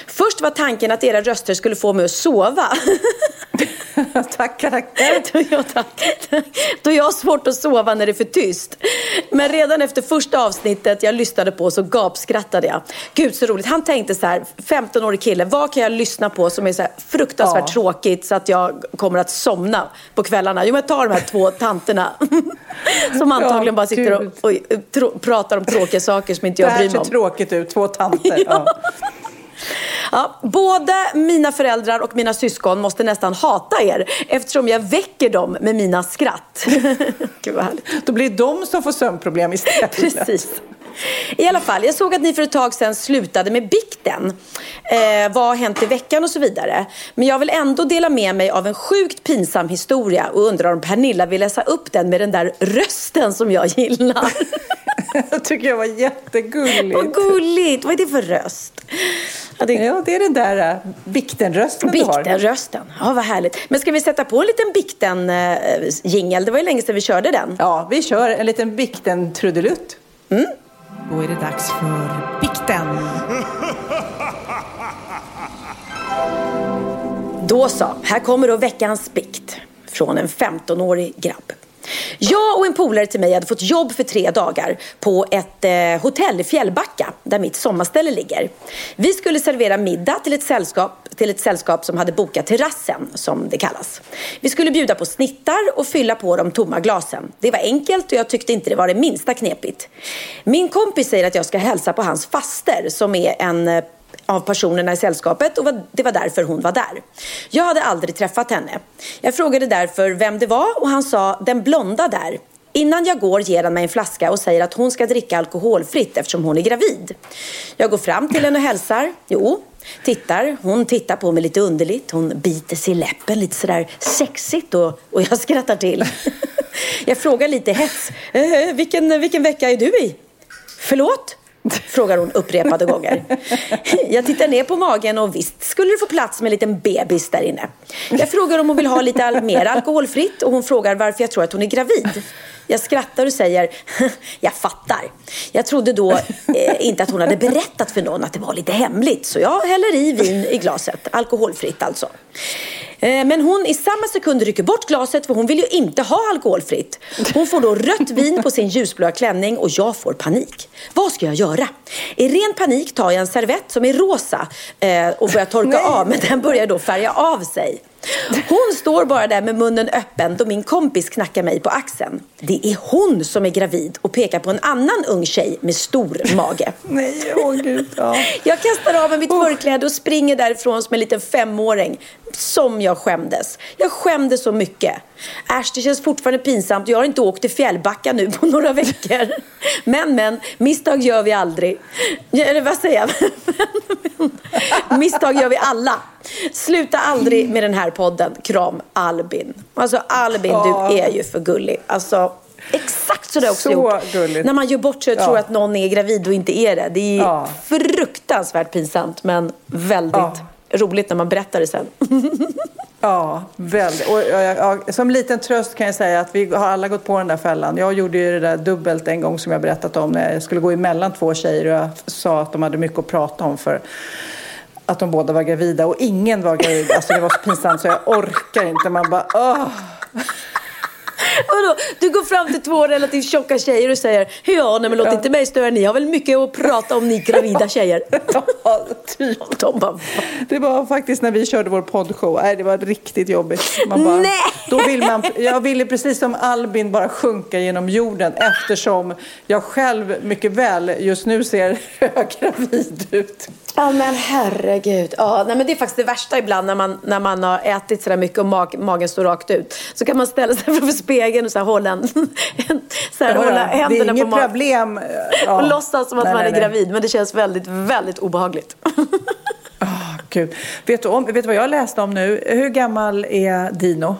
Först var tanken att era röster skulle få mig att sova. tackar, tackar. ja, tack. Då jag har svårt att sova när det är för tyst. Men redan efter första avsnittet jag lyssnade på så gapskrattade jag. Gud så roligt. Han tänkte så här, 15-årig kille, vad kan jag lyssna på som är så fruktansvärt ja. tråkigt så att jag kommer att somna på kvällarna? Jo, men jag tar de här två tanterna som antagligen bara sitter och, och, och pratar om tråkiga saker som inte jag bryr mig om. Det här ser tråkigt ut, två tanter. ja. Ja, både mina föräldrar och mina syskon måste nästan hata er eftersom jag väcker dem med mina skratt. Gud vad härligt. Då blir det de som får sömnproblem istället. Precis. I alla fall, jag såg att ni för ett tag sedan slutade med bikten. Eh, vad har hänt i veckan och så vidare. Men jag vill ändå dela med mig av en sjukt pinsam historia och undrar om Pernilla vill läsa upp den med den där rösten som jag gillar. jag tycker jag var jättegulligt. Vad gulligt! Vad är det för röst? Ja, det, ja, det är den där uh, biktenrösten du har. Biktenrösten, ja vad härligt. Men ska vi sätta på en liten bikten-jingel? Uh, det var ju länge sedan vi körde den. Ja, vi kör en liten bikten-trudelutt. Mm. Då är det dags för bikten. Då så, här kommer då veckans bikt från en 15-årig grabb. Jag och en polare till mig hade fått jobb för tre dagar på ett eh, hotell i Fjällbacka där mitt sommarställe ligger. Vi skulle servera middag till ett, sällskap, till ett sällskap som hade bokat terrassen som det kallas. Vi skulle bjuda på snittar och fylla på de tomma glasen. Det var enkelt och jag tyckte inte det var det minsta knepigt. Min kompis säger att jag ska hälsa på hans faster som är en eh, av personerna i sällskapet och det var därför hon var där. Jag hade aldrig träffat henne. Jag frågade därför vem det var och han sa den blonda där. Innan jag går ger han mig en flaska och säger att hon ska dricka alkoholfritt eftersom hon är gravid. Jag går fram till henne och hälsar. Jo, tittar. Hon tittar på mig lite underligt. Hon biter sig i läppen lite sådär sexigt och, och jag skrattar till. Jag frågar lite hets. Eh, vilken, vilken vecka är du i? Förlåt? Frågar hon upprepade gånger. Jag tittar ner på magen och visst skulle det få plats med en liten bebis där inne. Jag frågar om hon vill ha lite mer alkoholfritt och hon frågar varför jag tror att hon är gravid. Jag skrattar och säger, jag fattar. Jag trodde då eh, inte att hon hade berättat för någon att det var lite hemligt. Så jag häller i vin i glaset, alkoholfritt alltså. Eh, men hon i samma sekund rycker bort glaset för hon vill ju inte ha alkoholfritt. Hon får då rött vin på sin ljusblåa klänning och jag får panik. Vad ska jag göra? I ren panik tar jag en servett som är rosa eh, och börjar torka Nej. av men den börjar då färga av sig. Hon står bara där med munnen öppen då min kompis knackar mig på axeln. Det är hon som är gravid och pekar på en annan ung tjej med stor mage. Nej, åh gud. Ja. Jag kastar av mig mitt förkläde och springer därifrån som en liten femåring. Som jag skämdes. Jag skämdes så mycket. Äsch, det känns fortfarande pinsamt. Jag har inte åkt till Fjällbacka nu på några veckor. Men, men, misstag gör vi aldrig. Eller vad säger jag? misstag gör vi alla. Sluta aldrig med den här podden. Kram Albin. Alltså Albin, ja. du är ju för gullig. Alltså, exakt så där också så gjort. Gulligt. När man gör bort sig och ja. tror att någon är gravid och inte är det. Det är ja. fruktansvärt pinsamt men väldigt ja. roligt när man berättar det sen. Ja, väldigt. Och, jag, som liten tröst kan jag säga att vi har alla gått på den där fällan. Jag gjorde ju det där dubbelt en gång som jag berättat om när jag skulle gå emellan två tjejer och jag sa att de hade mycket att prata om för att de båda var gravida och ingen var gravid. Alltså det var så pinsamt så jag orkar inte. Man bara åh. Vadå? Du går fram till två relativt tjocka tjejer och säger Ja, nej men låt inte mig störa, ni har väl mycket att prata om ni gravida tjejer? ja, typ. De bara, det var faktiskt när vi körde vår poddshow, nej det var riktigt jobbigt. Man bara, nej! Då vill man, jag ville precis som Albin bara sjunka genom jorden eftersom jag själv mycket väl just nu ser gravid ut. Ja men herregud. Ja, nej, men det är faktiskt det värsta ibland när man, när man har ätit sådär mycket och mag, magen står rakt ut. Så kan man ställa sig framför spegeln och så här, hålla, en, så här, hålla händerna det är inget på magen. problem. Ja. Och låtsas som att nej, man är nej, gravid. Men det känns väldigt, väldigt obehagligt. Oh, Gud. Vet, du om, vet du vad jag läste om nu? Hur gammal är Dino?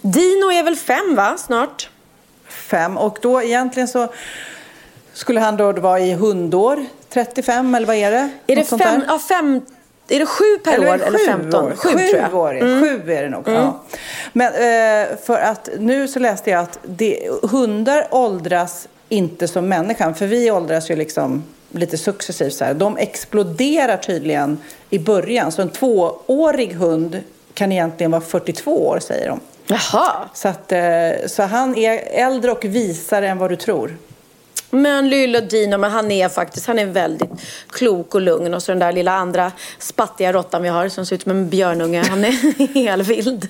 Dino är väl fem va, snart? Fem. Och då egentligen så Skulle han då vara i hundår? 35 eller vad är det? Är det Något fem, ja, fem, är det sju per Eller år eller sju 15? År? Sju, Sju, tror jag. Mm. år är det. Sju är det nog. Ja. Men eh, för att nu så läste jag att det, hundar åldras inte som människan. För vi åldras ju liksom lite successivt så här. De exploderar tydligen i början. Så en tvåårig hund kan egentligen vara 42 år säger de. Jaha. Så, att, eh, så han är äldre och visare än vad du tror. Men Lyle Dino, men han är faktiskt han är väldigt klok och lugn. Och så den där lilla andra spattiga råttan vi har som ser ut som en björnunge. Han är helt vild.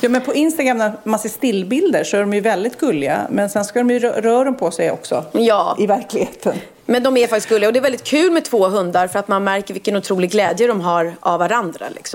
Ja, men på Instagram när man ser stillbilder så är de ju väldigt gulliga. Men sen ska de ju rö- på sig också. Ja. I verkligheten. Men de är faktiskt gulliga och det är väldigt kul med två hundar för att man märker vilken otrolig glädje de har av varandra. Liksom.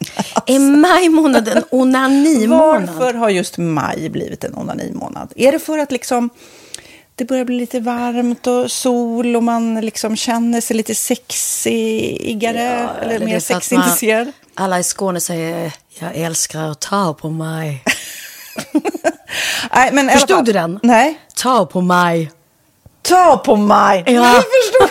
Är maj månad en onanimånad? Varför har just maj blivit en onanimånad? Är det för att liksom det börjar bli lite varmt och sol och man liksom känner sig lite sexigare eller, mer sexintresserad? man- Alla i Skåne säger jag älskar att ta på mig. Nej, men Förstod fall- du den? Nej. Ta på mig. Ta på mig! Ja. Jag förstår.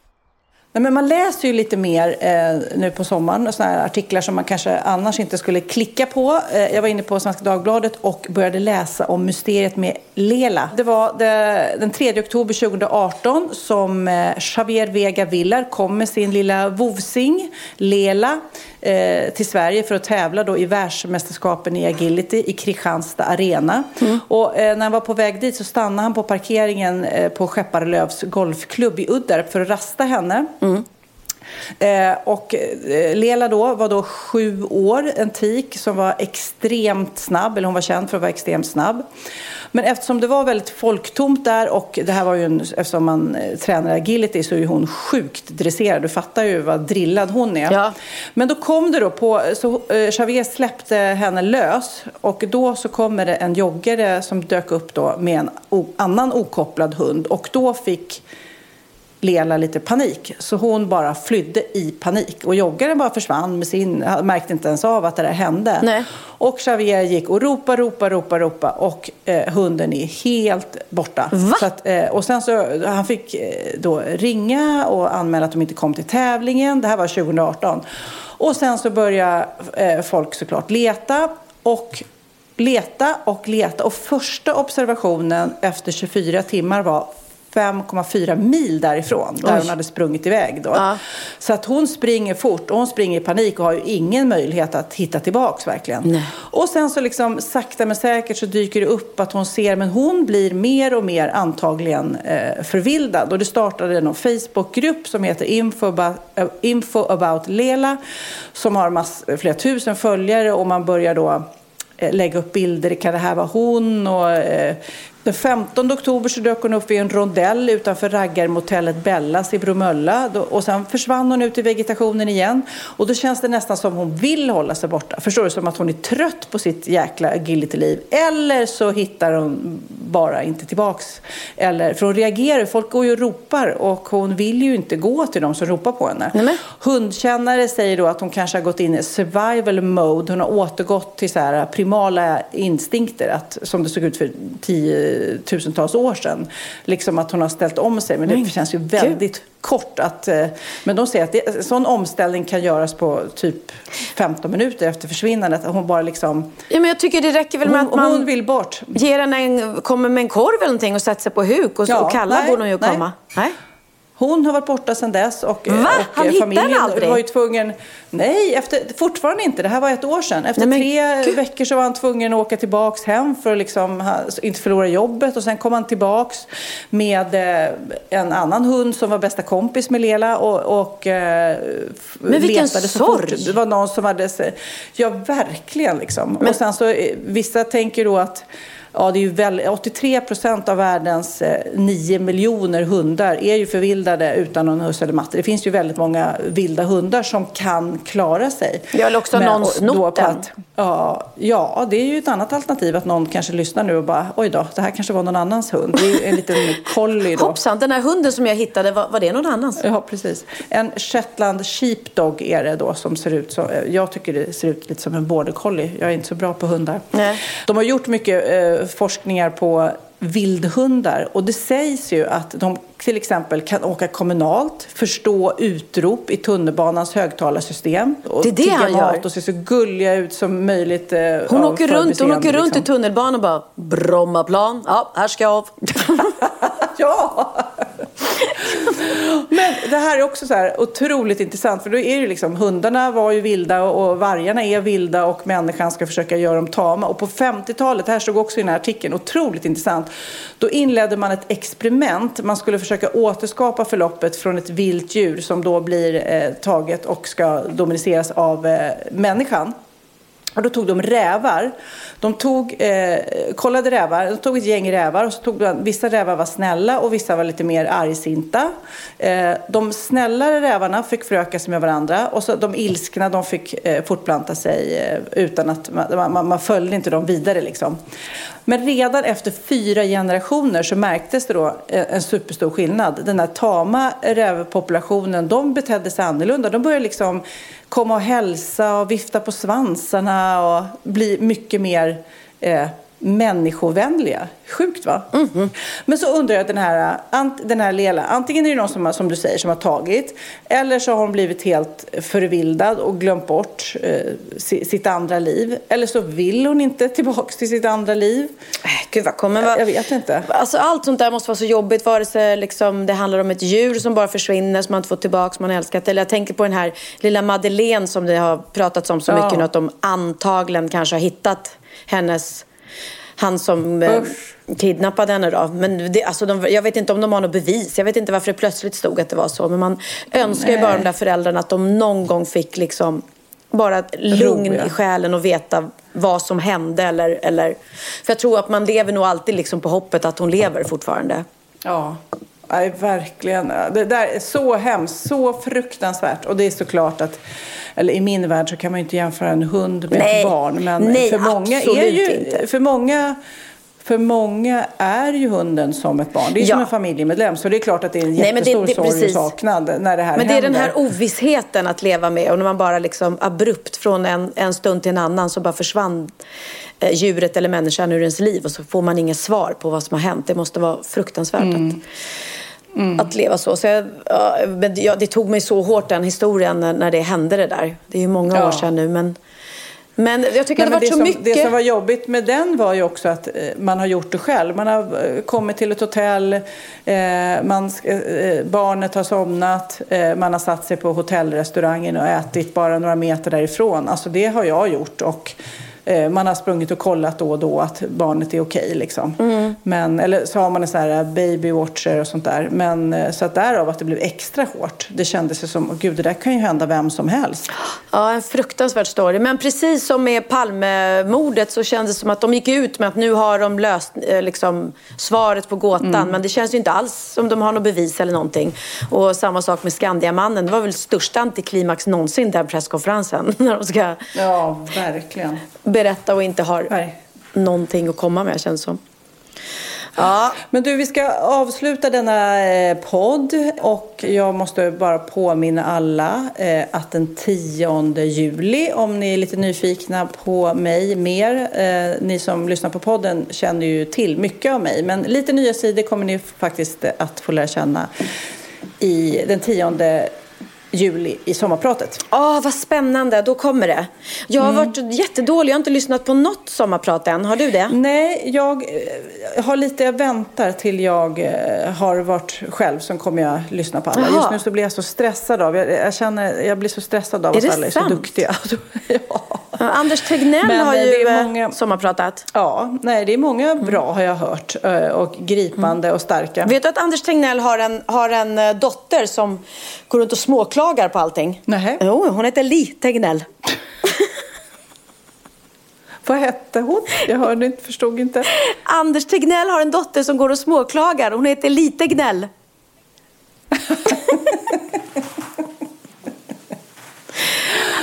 Nej, men man läser ju lite mer eh, nu på sommaren, såna här artiklar som man kanske annars inte skulle klicka på. Eh, jag var inne på Svenska Dagbladet och började läsa om mysteriet med Lela. Det var det, den 3 oktober 2018 som eh, Javier Vega Villar kom med sin lilla vovsing, Lela, eh, till Sverige för att tävla då i världsmästerskapen i agility i Kristianstad Arena. Mm. Och, eh, när han var på väg dit så stannade han på parkeringen eh, på Skepparlövs golfklubb i Uddarp för att rasta henne. Mm. Eh, och eh, Lela då var då sju år, en tik som var extremt snabb, eller hon var känd för att vara extremt snabb. Men eftersom det var väldigt folktomt där och det här var ju en, eftersom man eh, tränar agility så är hon sjukt dresserad. Du fattar ju vad drillad hon är. Ja. Men då kom det då på, så Xavier släppte henne lös och då så kommer det en joggare som dök upp då med en annan okopplad hund och då fick Lela lite panik. Så hon bara flydde i panik. Och joggaren bara försvann med sin, märkte inte ens av att det där hände. Nej. Och Xavier gick och ropa, ropa, ropa, ropa och eh, hunden är helt borta. Att, eh, och sen så, han fick eh, då ringa och anmäla att de inte kom till tävlingen. Det här var 2018. Och sen så började eh, folk såklart leta. Och leta och leta. Och första observationen efter 24 timmar var 5,4 mil därifrån, där Oj. hon hade sprungit iväg. Då. Ja. Så att hon springer fort och hon springer i panik och har ju ingen möjlighet att hitta tillbaks verkligen. Nej. Och sen så liksom sakta men säkert så dyker det upp att hon ser, men hon blir mer och mer antagligen eh, förvildad. Och det startade någon Facebookgrupp som heter Info about, uh, Info about Lela som har mass, flera tusen följare och man börjar då eh, lägga upp bilder. Kan det här vara hon? Och, eh, den 15 oktober så dök hon upp i en rondell utanför raggarmotellet Bellas i Bromölla. Och sen försvann hon ut i vegetationen igen. Och då känns det nästan som hon vill hålla sig borta. Förstår du? Som att hon är trött på sitt jäkla agility-liv. Eller så hittar hon bara inte tillbaks. Eller, för hon reagerar. Folk går ju och ropar och hon vill ju inte gå till dem som ropar på henne. Nej. Hundkännare säger då att hon kanske har gått in i survival mode. Hon har återgått till så primala instinkter. Att, som det såg ut för tio tusentals år sedan. Liksom att hon har ställt om sig. Men det känns ju väldigt Gud. kort. Att, eh, men de säger att det, sån omställning kan göras på typ 15 minuter efter försvinnandet. Hon bara liksom... Ja, men jag tycker det räcker väl med hon, att man hon vill bort. ger henne en, kommer med en korv eller någonting och sätter sig på huk och, ja, och kallar borde hon ju komma. Nej. Hon har varit borta sedan dess och, Va? och Han familjen aldrig? var ju tvungen... Nej, efter, fortfarande inte. Det här var ett år sedan. Efter Nej, tre Gud. veckor så var han tvungen att åka tillbaks hem för att liksom, inte förlora jobbet. Och sen kom han tillbaks med eh, en annan hund som var bästa kompis med Lela. Och, och eh, Men vilken sorg! Det var någon som hade... Ja, verkligen liksom. Men... Och sen så, eh, vissa tänker då att ja, det är ju väl, 83 procent av världens eh, 9 miljoner hundar är ju förvildade utan någon husse eller matte. Det finns ju väldigt många vilda hundar som kan klara sig. Ja, eller också Men, någon snott den. Ja, ja, det är ju ett annat alternativ att någon kanske lyssnar nu och bara oj då, det här kanske var någon annans hund. Det är ju en liten collie då. Hoppsan, den här hunden som jag hittade, var, var det någon annans? Ja, precis. En shetland sheepdog är det då som ser ut som, jag tycker det ser ut lite som en border collie. Jag är inte så bra på hundar. Nej. De har gjort mycket eh, forskningar på vildhundar. Och det sägs ju att de till exempel kan åka kommunalt, förstå utrop i tunnelbanans högtalarsystem. Och det är det han gör. och se så gulliga ut som möjligt. Eh, hon åker runt, hon åker runt liksom. i tunnelbanan och bara Brommaplan, ja här ska jag av. ja! Men det här är också så här otroligt intressant för då är det liksom hundarna var ju vilda och vargarna är vilda och människan ska försöka göra dem tama. Och på 50-talet, det här stod också i den här artikeln, otroligt intressant. Då inledde man ett experiment. Man skulle försöka återskapa förloppet från ett vilt djur som då blir eh, taget och ska dominiceras av eh, människan. Och då tog de rävar. De tog, eh, kollade rävar, de tog ett gäng rävar och så tog de, vissa rävar var snälla och vissa var lite mer argsinta. Eh, de snällare rävarna fick föröka sig med varandra och så de ilskna de fick eh, fortplanta sig eh, utan att man, man, man följde inte dem vidare liksom. Men redan efter fyra generationer så märktes det då eh, en superstor skillnad. Den här tama rävpopulationen, de betedde sig annorlunda. De började liksom komma och hälsa och vifta på svansarna och bli mycket mer eh, människovänliga. Sjukt va? Mm. Men så undrar jag den här, den här Lela, antingen är det någon som, som du säger som har tagit eller så har hon blivit helt förvildad och glömt bort eh, sitt andra liv. Eller så vill hon inte tillbaka till sitt andra liv. Äh, gud vad kommer jag, jag vet inte. Alltså, allt sånt där måste vara så jobbigt vare sig liksom, det handlar om ett djur som bara försvinner som man inte får tillbaka som man älskat. Eller jag tänker på den här lilla Madeleine som det har pratats om så mycket nu att de antagligen kanske har hittat hennes han som eh, kidnappade henne då. Men det, alltså de, jag vet inte om de har något bevis. Jag vet inte varför det plötsligt stod att det var så. Men man önskar Nej. ju bara de där föräldrarna att de någon gång fick liksom bara lugn i själen och veta vad som hände. Eller, eller, för jag tror att man lever nog alltid liksom på hoppet att hon lever fortfarande. Ja, Nej, verkligen. Det där är så hemskt, så fruktansvärt. Och det är såklart att, eller i min värld så kan man ju inte jämföra en hund med Nej. ett barn. Men Nej, för många är ju, inte. För många för många är ju hunden som ett barn. Det är ja. som en familjemedlem. Så det är klart att det är en jättestor Nej, sorg och saknad när det här Men det är den här ovissheten att leva med. Och när man bara liksom abrupt från en, en stund till en annan så bara försvann eh, djuret eller människan ur ens liv. Och så får man inget svar på vad som har hänt. Det måste vara fruktansvärt mm. att Mm. Att leva så. så jag, ja, det tog mig så hårt den historien när, när det hände det där. Det är ju många ja. år sedan nu men men jag tycker Nej, att det har varit så som, mycket. Det som var jobbigt med den var ju också att eh, man har gjort det själv. Man har eh, kommit till ett hotell, eh, man, eh, barnet har somnat, eh, man har satt sig på hotellrestaurangen och ätit bara några meter därifrån. Alltså det har jag gjort. Och, Eh, man har sprungit och kollat då och då att barnet är okej. Okay, liksom. mm. eller så har man en sån här baby watcher och sånt där. Men, eh, så att därav att det blev extra hårt. Det kändes ju som, gud det där kan ju hända vem som helst. Ja, en fruktansvärd story. Men precis som med Palmemordet så kändes det som att de gick ut med att nu har de löst eh, liksom, svaret på gåtan. Mm. Men det känns ju inte alls som de har något bevis eller någonting. Och samma sak med Skandiamannen. Det var väl största antiklimax någonsin den presskonferensen. När de ska... Ja, verkligen berätta och inte har Nej. någonting att komma med känns som. Ja. Men du, vi ska avsluta denna eh, podd och jag måste bara påminna alla eh, att den 10 juli, om ni är lite nyfikna på mig mer, eh, ni som lyssnar på podden känner ju till mycket av mig, men lite nya sidor kommer ni faktiskt att få lära känna i den 10 juli i sommarpratet. Åh, oh, vad spännande. Då kommer det. Jag har mm. varit jättedålig. Jag har inte lyssnat på något sommarprat än. Har du det? Nej, jag eh, har lite, jag väntar till jag eh, har varit själv. Sen kommer jag lyssna på alla. Aha. Just nu så blir jag så stressad av, jag, jag känner, jag blir så stressad av är att alla är så duktiga. ja. Anders Tegnell Men, har ju eh, många, sommarpratat. Ja, nej det är många bra har jag hört. Och gripande mm. och starka. Vet du att Anders Tegnell har en, har en dotter som går runt och småklagar klagar på allting. Nej. Jo, hon heter Li Tegnell. Vad hette hon? Jag hörde inte, förstod inte. Anders Tegnell har en dotter som går och småklagar. Hon heter Li Tegnell.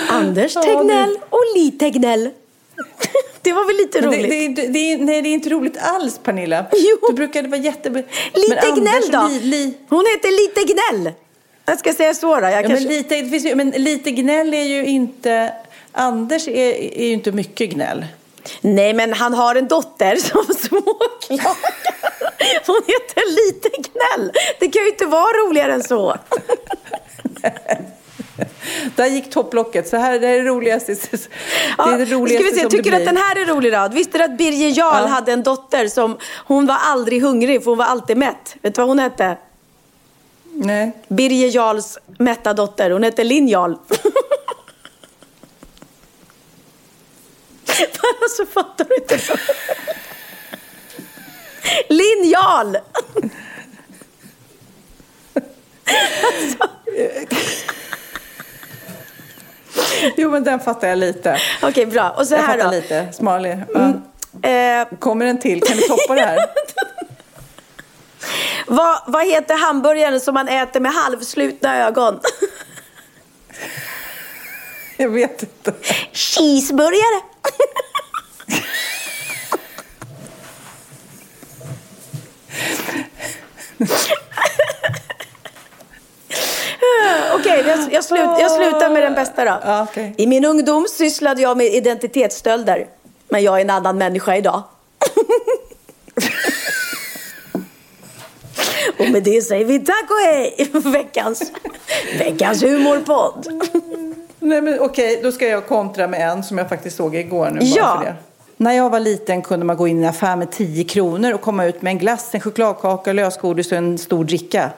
Anders Tegnell och Li Tegnell. Det var väl lite roligt? Det, det, det, nej, det är inte roligt alls, Pernilla. Jo. Du brukade vara jättebra. Lite gnäll då? Li, li... Hon heter Lite gnäll. Jag ska säga så då. Jag ja, kanske... men, lite, det finns ju, men lite gnäll är ju inte... Anders är, är ju inte mycket gnäll. Nej, men han har en dotter som småklagar. Hon heter Lite gnäll. Det kan ju inte vara roligare än så. Där gick topplocket. Så här, det är det roligaste, det är ja, det roligaste ska vi se, Tycker du att den här är rolig då? Visste du att Birger Jarl ja. hade en dotter som, hon var aldrig hungrig för hon var alltid mätt. Vet du vad hon hette? Nej. Birger Jarls mätta dotter. Hon heter Linn Jarl. alltså fattar du inte? Linn Jarl! alltså. Jo men den fattar jag lite. Okej okay, bra. Och så jag här fattar då. lite. Smallig. Mm. Eh. Kommer en till? Kan vi toppa det här? Vad, vad heter hamburgaren som man äter med halvslutna ögon? Jag vet inte. Cheeseburgare. Okej, okay, jag, jag, slut, jag slutar med den bästa då. okay. I min ungdom sysslade jag med identitetsstölder. Men jag är en annan människa idag. Och med det säger vi tack och hej för veckans, veckans humorpodd. Nej, men okej, då ska jag kontra med en som jag faktiskt såg igår. Nu, Ja. När jag var liten kunde man gå in i en affär med 10 kronor och komma ut med en glass, en chokladkaka, lösgodis och en stor dricka.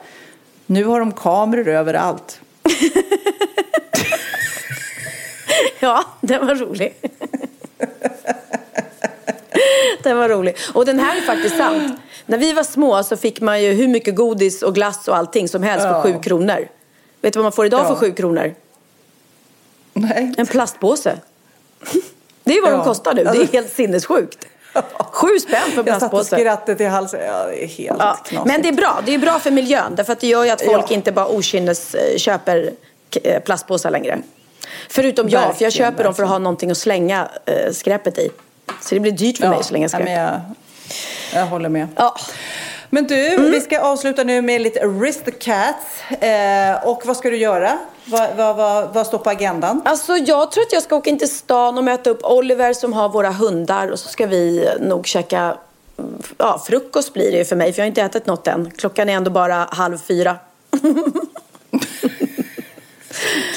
Nu har de kameror överallt. Ja, den var rolig. Den var rolig. Och den här är faktiskt sant. När vi var små så fick man ju hur mycket godis och glass och allting som helst för Ja. sju kronor. Vet du vad man får idag Ja. för sju kronor? Nej. En plastpåse. Det är vad de Ja. kostar nu. Det är helt sinnessjukt. Sju spänn för en Jag satt och plastpåse. skrattade i halsen. Ja, det är helt Ja. knasigt. Men det är bra. Det är bra för miljön. Därför att det gör ju att folk Ja. inte bara okynnes eh, köper eh, plastpåsar längre. Förutom jag, för jag Verkligen, köper dem för att ha någonting att slänga eh, skräpet i. Så det blir dyrt för mig att slänga ja, skräp. men jag, håller med. Ja. Men du, Mm. vi ska avsluta nu med lite Aristocats. Eh, och vad ska du göra? Vad, vad, vad, vad står på agendan? Alltså jag tror att jag ska åka in till stan och möta upp Oliver som har våra hundar och så ska vi nog käka Ja, frukost blir det ju för mig för jag har inte ätit något än. Klockan är ändå bara halv fyra.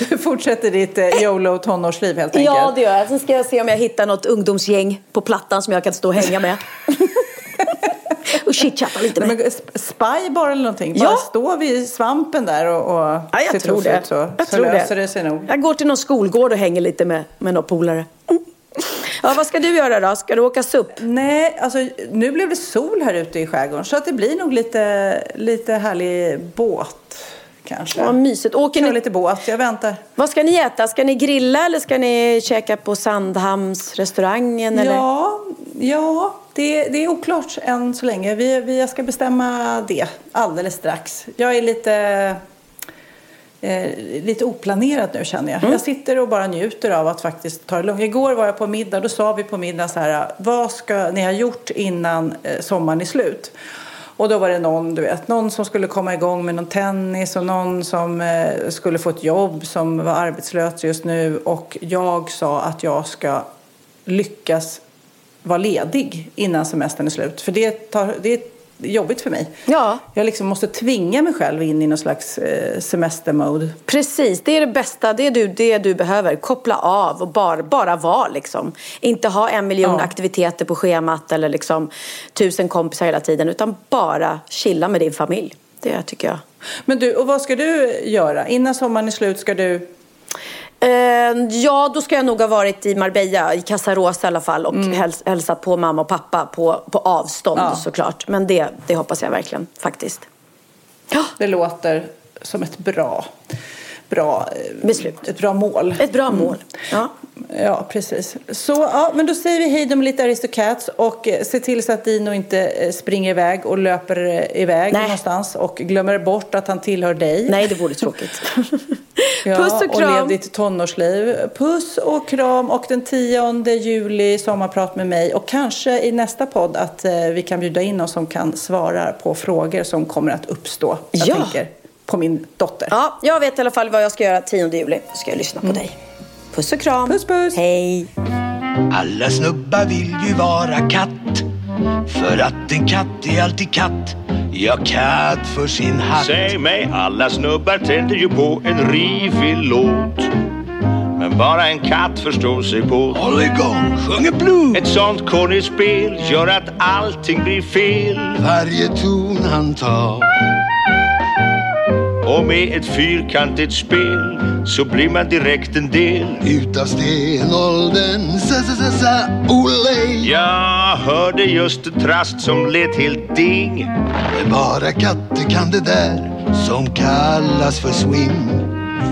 Du fortsätter ditt eh, YOLO tonårsliv helt enkelt. Ja, det gör jag. Sen ska jag se om jag hittar något ungdomsgäng på plattan som jag kan stå och hänga med. och chitchatta lite med. Men sp- spy bara eller någonting? Bara Ja. stå vid svampen där och, och Ja, jag tror det. ut så, jag så tror löser det. sig nog. Jag går till någon skolgård och hänger lite med, med några polare. Ja, vad ska du göra då? Ska du åka SUP? Nej, alltså nu blev det sol här ute i skärgården så att det blir nog lite, lite härlig båt kanske. Vad mysigt. Åker ni, lite båt, jag väntar. vad ska ni äta? Ska ni grilla eller ska ni käka på Sandhamnsrestaurangen? Eller? Ja, ja det, det är oklart än så länge. Vi, vi, ska bestämma det alldeles strax. Jag är lite, eh, lite oplanerad nu känner jag. Jag sitter och bara njuter av att faktiskt ta det lugnt. Igår var jag på middag, då sa vi på middag så här, vad ska ni ha gjort innan eh, sommaren är slut? Och då var det någon, du vet, någon som skulle komma igång med någon tennis och någon som eh, skulle få ett jobb som var arbetslös just nu. Och jag sa att jag ska lyckas vara ledig innan semestern är slut. För det, tar, det jobbigt för mig. Ja. Jag liksom måste tvinga mig själv in i någon slags eh, semestermode. Precis, det är det bästa. Det är du, det du behöver. Koppla av och bara, bara vara liksom. Inte ha en miljon Ja. aktiviteter på schemat eller liksom tusen kompisar hela tiden. Utan bara chilla med din familj. Det tycker jag. Men du, och vad ska du göra? Innan sommaren är slut ska du... Eh, ja, då ska jag nog ha varit i Marbella, i Casarosa i alla fall. Och häls, hälsat på mamma och pappa på, på avstånd Ja. såklart. Men det, det hoppas jag verkligen faktiskt. Ja, Det låter som ett bra, bra eh, Beslut. Ett bra mål. ett bra mål. Ja. Ja, precis. Så, ja, men då säger vi hej då med lite Aristocats och eh, se till så att Dino inte eh, springer iväg och löper eh, iväg Nej. någonstans och glömmer bort att han tillhör dig. Nej, det vore tråkigt. Ja, Puss och Och kram. lev ditt tonårsliv. Puss och kram och den 10 juli sommarprat med mig och kanske i nästa podd att vi kan bjuda in någon som kan svara på frågor som kommer att uppstå. Jag Ja. tänker på min dotter. Ja, jag vet i alla fall vad jag ska göra 10 juli. Då ska jag lyssna på dig. Puss och kram. Puss, puss. Hej. Alla snubbar vill ju vara katt För att en katt är alltid katt Ja, katt för sin hatt Säg mig, alla snubbar tänder ju på en rivig låt. Men bara en katt förstår sig på. Håll igång, sjunger blues Ett sånt kornespel gör att allting blir fel. Varje ton han tar Och med ett fyrkantigt spel så blir man direkt en del. Utav stenåldern sa sa sa sa olej Jag hörde just ett trast som lät helt ding. Men bara katter kan det där som kallas för swing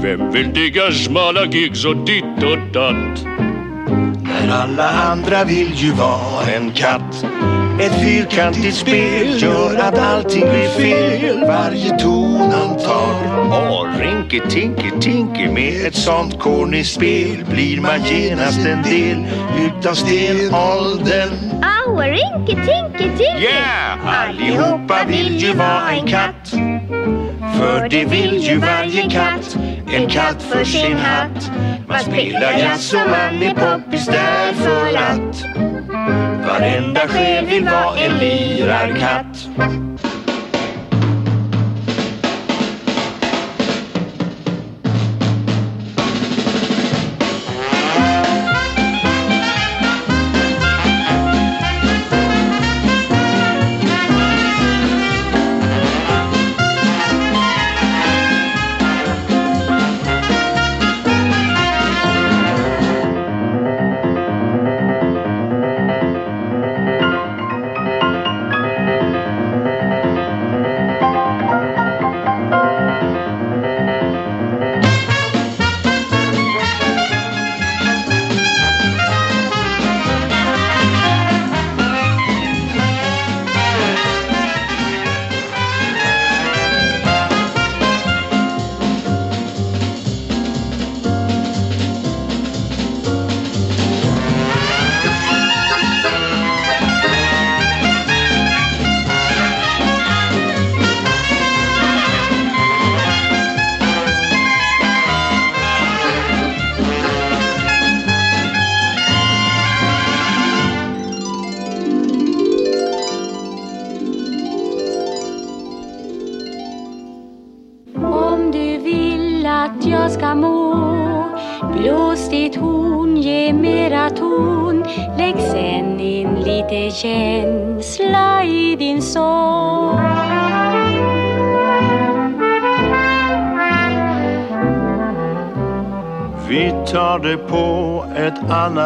Vem vill digga smala gigs och ditt och datt? När alla andra vill ju vara en katt Ett fyrkantigt spel gör att allting blir fel. Varje ton han tar Åh, rinke tinke tinke med ett sånt kornispel blir man genast en del utav stenåldern. Au, rinke, tinke, tinke. Yeah! Allihopa vill ju vara en katt. För det vill ju varje katt. En katt för sin hatt. Man spelar jazz och man är poppis därför att varenda själ vill vara en lirarkatt.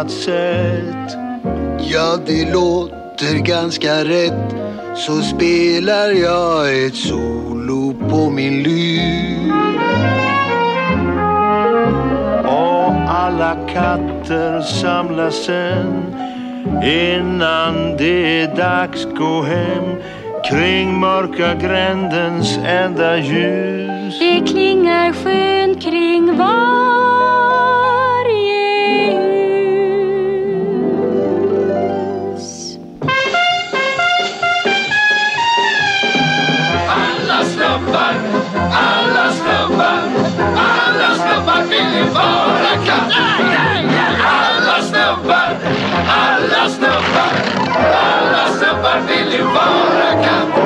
Annat sätt. Ja, det låter ganska rätt. Så spelar jag ett solo på min lur Och alla katter samlas sen. Innan det är dags gå hem. Kring mörka grändens enda ljus. Det klingar skönt kring varje snubbar, alla snubbar vill ju vara katt.